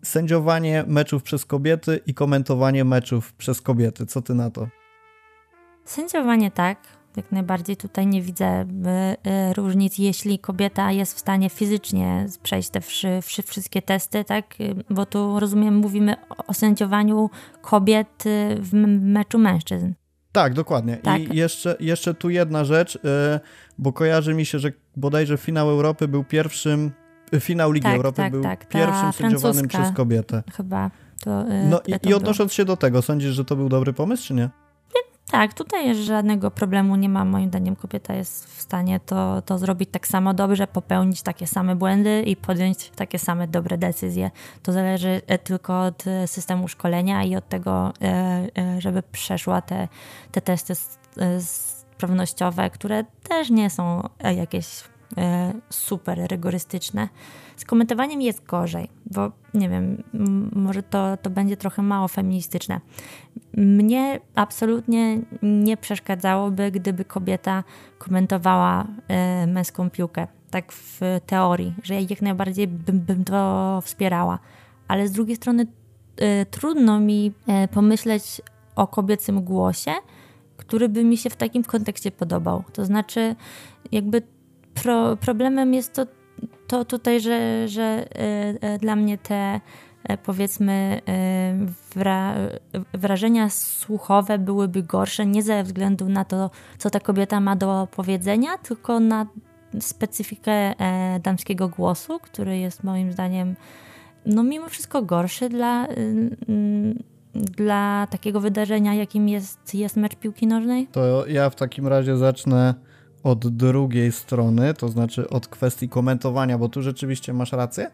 A: Sędziowanie meczów przez kobiety i komentowanie meczów przez kobiety. Co ty na to?
B: Sędziowanie tak, jak najbardziej tutaj nie widzę e, e, różnic, jeśli kobieta jest w stanie fizycznie przejść te wszy, wszy, wszystkie testy, tak? Bo tu rozumiem, mówimy o sędziowaniu kobiet w meczu mężczyzn.
A: Tak, dokładnie. Tak. I jeszcze, jeszcze tu jedna rzecz, bo kojarzy mi się, że bodajże finał Europy był pierwszym, finał Ligi tak, Europy tak, był tak. pierwszym sędziowanym przez kobietę.
B: Chyba. To,
A: no i, i odnosząc się do tego, sądzisz, że to był dobry pomysł, czy nie?
B: Tak, tutaj żadnego problemu nie ma. Moim zdaniem kobieta jest w stanie to, to zrobić tak samo dobrze, popełnić takie same błędy i podjąć takie same dobre decyzje. To zależy e, tylko od e, systemu szkolenia i od tego, e, żeby przeszła te, te testy sprawnościowe, które też nie są jakieś super rygorystyczne. Z komentowaniem jest gorzej, bo nie wiem, może to, to będzie trochę mało feministyczne. Mnie absolutnie nie przeszkadzałoby, gdyby kobieta komentowała e, męską piłkę. Tak w teorii, że ja jak najbardziej bym, bym to wspierała. Ale z drugiej strony e, trudno mi e, pomyśleć o kobiecym głosie, który by mi się w takim kontekście podobał. To znaczy, jakby pro, problemem jest to to tutaj, że, że e, e, dla mnie te e, powiedzmy wra wrażenia słuchowe byłyby gorsze nie ze względu na to, co ta kobieta ma do powiedzenia, tylko na specyfikę damskiego głosu, który jest moim zdaniem no mimo wszystko gorszy dla, dla takiego wydarzenia, jakim jest, jest mecz piłki nożnej.
A: To ja w takim razie zacznę od drugiej strony, to znaczy od kwestii komentowania, bo tu rzeczywiście masz rację.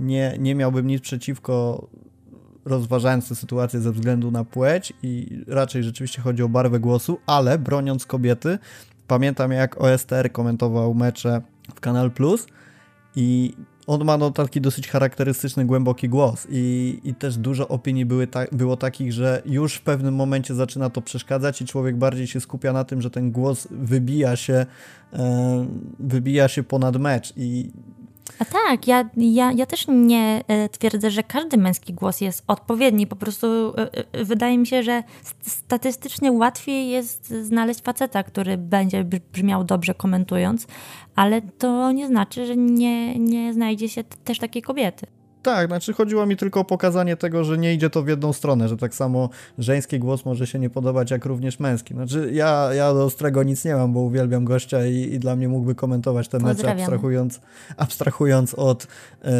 A: Nie, nie miałbym nic przeciwko rozważając tę sytuację ze względu na płeć i raczej rzeczywiście chodzi o barwę głosu, ale broniąc kobiety, pamiętam jak OSTR komentował mecze w Kanal Plus i on ma no, taki dosyć charakterystyczny, głęboki głos i, i też dużo opinii były ta, było takich, że już w pewnym momencie zaczyna to przeszkadzać i człowiek bardziej się skupia na tym, że ten głos wybija się, e, wybija się ponad mecz i
B: a tak, ja, ja, ja też nie e, twierdzę, że każdy męski głos jest odpowiedni. Po prostu e, e, wydaje mi się, że statystycznie łatwiej jest znaleźć faceta, który będzie brzmiał dobrze komentując, ale to nie znaczy, że nie, nie znajdzie się też takiej kobiety.
A: Tak, znaczy chodziło mi tylko o pokazanie tego, że nie idzie to w jedną stronę, że tak samo żeński głos może się nie podobać, jak również męski. Znaczy ja, ja do Ostrego nic nie mam, bo uwielbiam gościa i, i dla mnie mógłby komentować te mecze, abstrahując, abstrahując od e,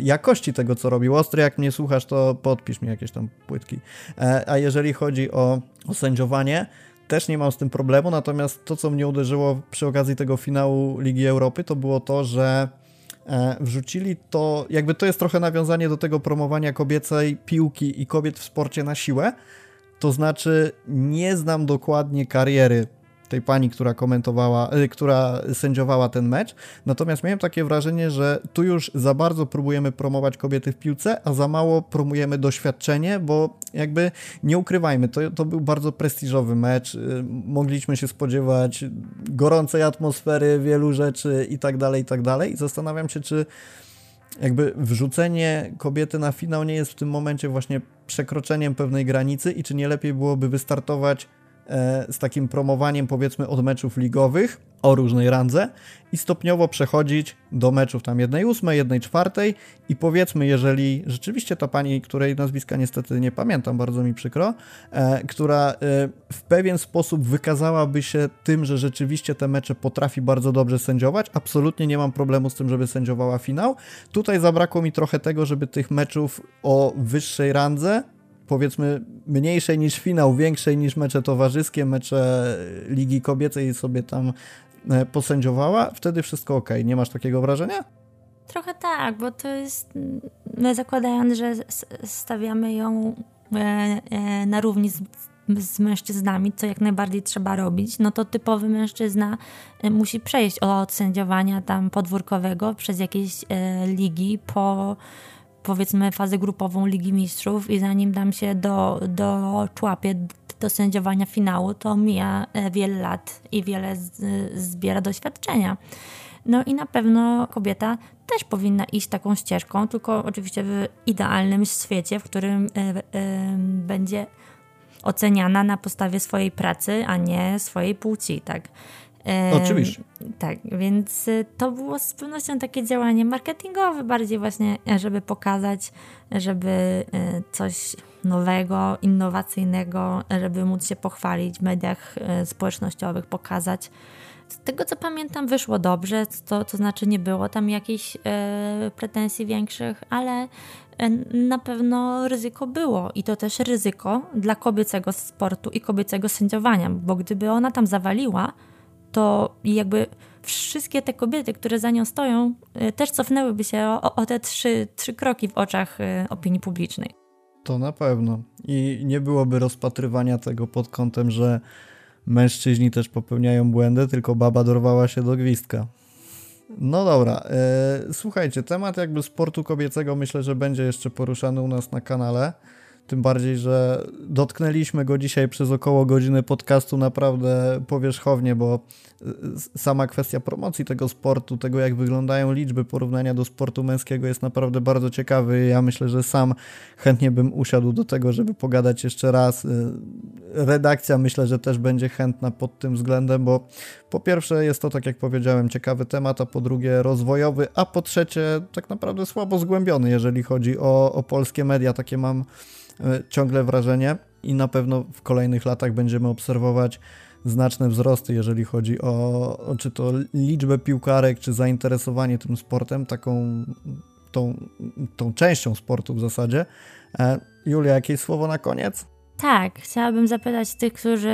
A: jakości tego, co robił Ostry. Jak mnie słuchasz, to podpisz mi jakieś tam płytki. E, a jeżeli chodzi o, o sędziowanie, też nie mam z tym problemu, natomiast to, co mnie uderzyło przy okazji tego finału Ligi Europy, to było to, że wrzucili to, jakby to jest trochę nawiązanie do tego promowania kobiecej piłki i kobiet w sporcie na siłę. To znaczy, nie znam dokładnie kariery tej pani, która komentowała, y, która sędziowała ten mecz. Natomiast miałem takie wrażenie, że tu już za bardzo próbujemy promować kobiety w piłce, a za mało promujemy doświadczenie, bo jakby nie ukrywajmy, to, to był bardzo prestiżowy mecz. Y, mogliśmy się spodziewać gorącej atmosfery, wielu rzeczy i tak dalej, i tak dalej. Zastanawiam się, czy jakby wrzucenie kobiety na finał nie jest w tym momencie właśnie przekroczeniem pewnej granicy i czy nie lepiej byłoby wystartować z takim promowaniem powiedzmy od meczów ligowych o różnej randze i stopniowo przechodzić do meczów tam jednej ósmej, jednej czwartej i powiedzmy, jeżeli rzeczywiście ta pani, której nazwiska niestety nie pamiętam, bardzo mi przykro, e, która e, w pewien sposób wykazałaby się tym, że rzeczywiście te mecze potrafi bardzo dobrze sędziować, absolutnie nie mam problemu z tym, żeby sędziowała finał. Tutaj zabrakło mi trochę tego, żeby tych meczów o wyższej randze powiedzmy mniejszej niż finał, większej niż mecze towarzyskie, mecze Ligi Kobiecej sobie tam e, posędziowała, wtedy wszystko ok. Nie masz takiego wrażenia?
B: Trochę tak, bo to jest, my zakładając, że stawiamy ją e, e, na równi z z mężczyznami, co jak najbardziej trzeba robić, no to typowy mężczyzna musi przejść od sędziowania tam podwórkowego przez jakieś ligi po powiedzmy fazę grupową Ligi Mistrzów i zanim tam się do, do człapie do sędziowania finału, to mija e, wiele lat i wiele z, zbiera doświadczenia. No i na pewno kobieta też powinna iść taką ścieżką, tylko oczywiście w idealnym świecie, w którym y, y, będzie oceniana na podstawie swojej pracy, a nie swojej płci, tak.
A: Oczywiście.
B: Tak, więc to było z pewnością takie działanie marketingowe, bardziej właśnie, żeby pokazać, żeby coś nowego, innowacyjnego, żeby móc się pochwalić w mediach społecznościowych, pokazać. Z tego co pamiętam, wyszło dobrze, to, to znaczy nie było tam jakichś e, pretensji większych, ale e, na pewno ryzyko było i to też ryzyko dla kobiecego sportu i kobiecego sędziowania, bo gdyby ona tam zawaliła, to jakby wszystkie te kobiety, które za nią stoją, e, też cofnęłyby się o, o te trzy, trzy kroki w oczach e, opinii publicznej.
A: To na pewno. I nie byłoby rozpatrywania tego pod kątem, że mężczyźni też popełniają błędy, tylko baba dorwała się do gwizdka. No dobra, e, słuchajcie, temat jakby sportu kobiecego myślę, że będzie jeszcze poruszany u nas na kanale. Tym bardziej, że dotknęliśmy go dzisiaj przez około godziny podcastu naprawdę powierzchownie, bo y, sama kwestia promocji tego sportu, tego jak wyglądają liczby porównania do sportu męskiego jest naprawdę bardzo ciekawy. Ja myślę, że sam chętnie bym usiadł do tego, żeby pogadać jeszcze raz. Y, redakcja myślę, że też będzie chętna pod tym względem, bo po pierwsze jest to, tak jak powiedziałem, ciekawy temat, a po drugie rozwojowy, a po trzecie tak naprawdę słabo zgłębiony, jeżeli chodzi o, o polskie media. Takie mam E, ciągle wrażenie i na pewno w kolejnych latach będziemy obserwować znaczne wzrosty, jeżeli chodzi o, o czy to liczbę piłkarek, czy zainteresowanie tym sportem, taką tą, tą częścią sportu w zasadzie. E, Julia, jakieś słowo na koniec?
B: Tak, chciałabym zapytać tych, którzy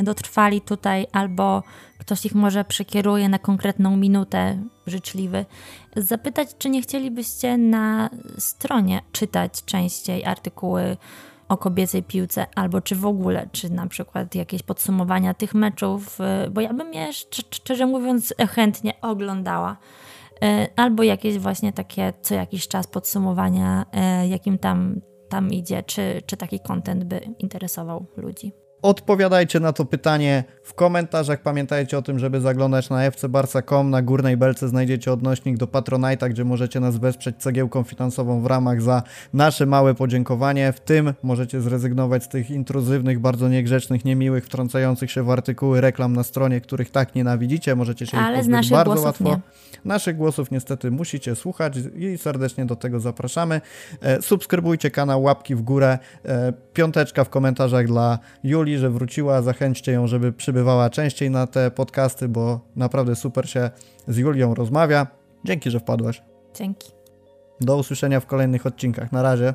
B: y, dotrwali tutaj, albo ktoś ich może przekieruje na konkretną minutę życzliwy, zapytać, czy nie chcielibyście na stronie czytać częściej artykuły o kobiecej piłce, albo czy w ogóle, czy na przykład jakieś podsumowania tych meczów, y, bo ja bym je szczerze mówiąc *laughs* chętnie oglądała. Y, albo jakieś właśnie takie co jakiś czas podsumowania, jakim tam tam idzie, czy, czy taki content by interesował ludzi.
A: Odpowiadajcie na to pytanie w komentarzach. Pamiętajcie o tym, żeby zaglądać na fcbarsa.com. Na górnej belce znajdziecie odnośnik do Patronite'a, gdzie możecie nas wesprzeć cegiełką finansową w ramach za nasze małe podziękowanie. W tym możecie zrezygnować z tych intruzywnych, bardzo niegrzecznych, niemiłych, wtrącających się w artykuły reklam na stronie, których tak nienawidzicie. Możecie się
B: Ale
A: ich
B: pozbyć
A: bardzo łatwo.
B: Nie.
A: Naszych głosów niestety musicie słuchać i serdecznie do tego zapraszamy. E, subskrybujcie kanał, łapki w górę, e, piąteczka w komentarzach dla Julii, że wróciła. Zachęćcie ją, żeby przybywała częściej na te podcasty, bo naprawdę super się z Julią rozmawia. Dzięki, że wpadłaś.
B: Dzięki.
A: Do usłyszenia w kolejnych odcinkach. Na razie.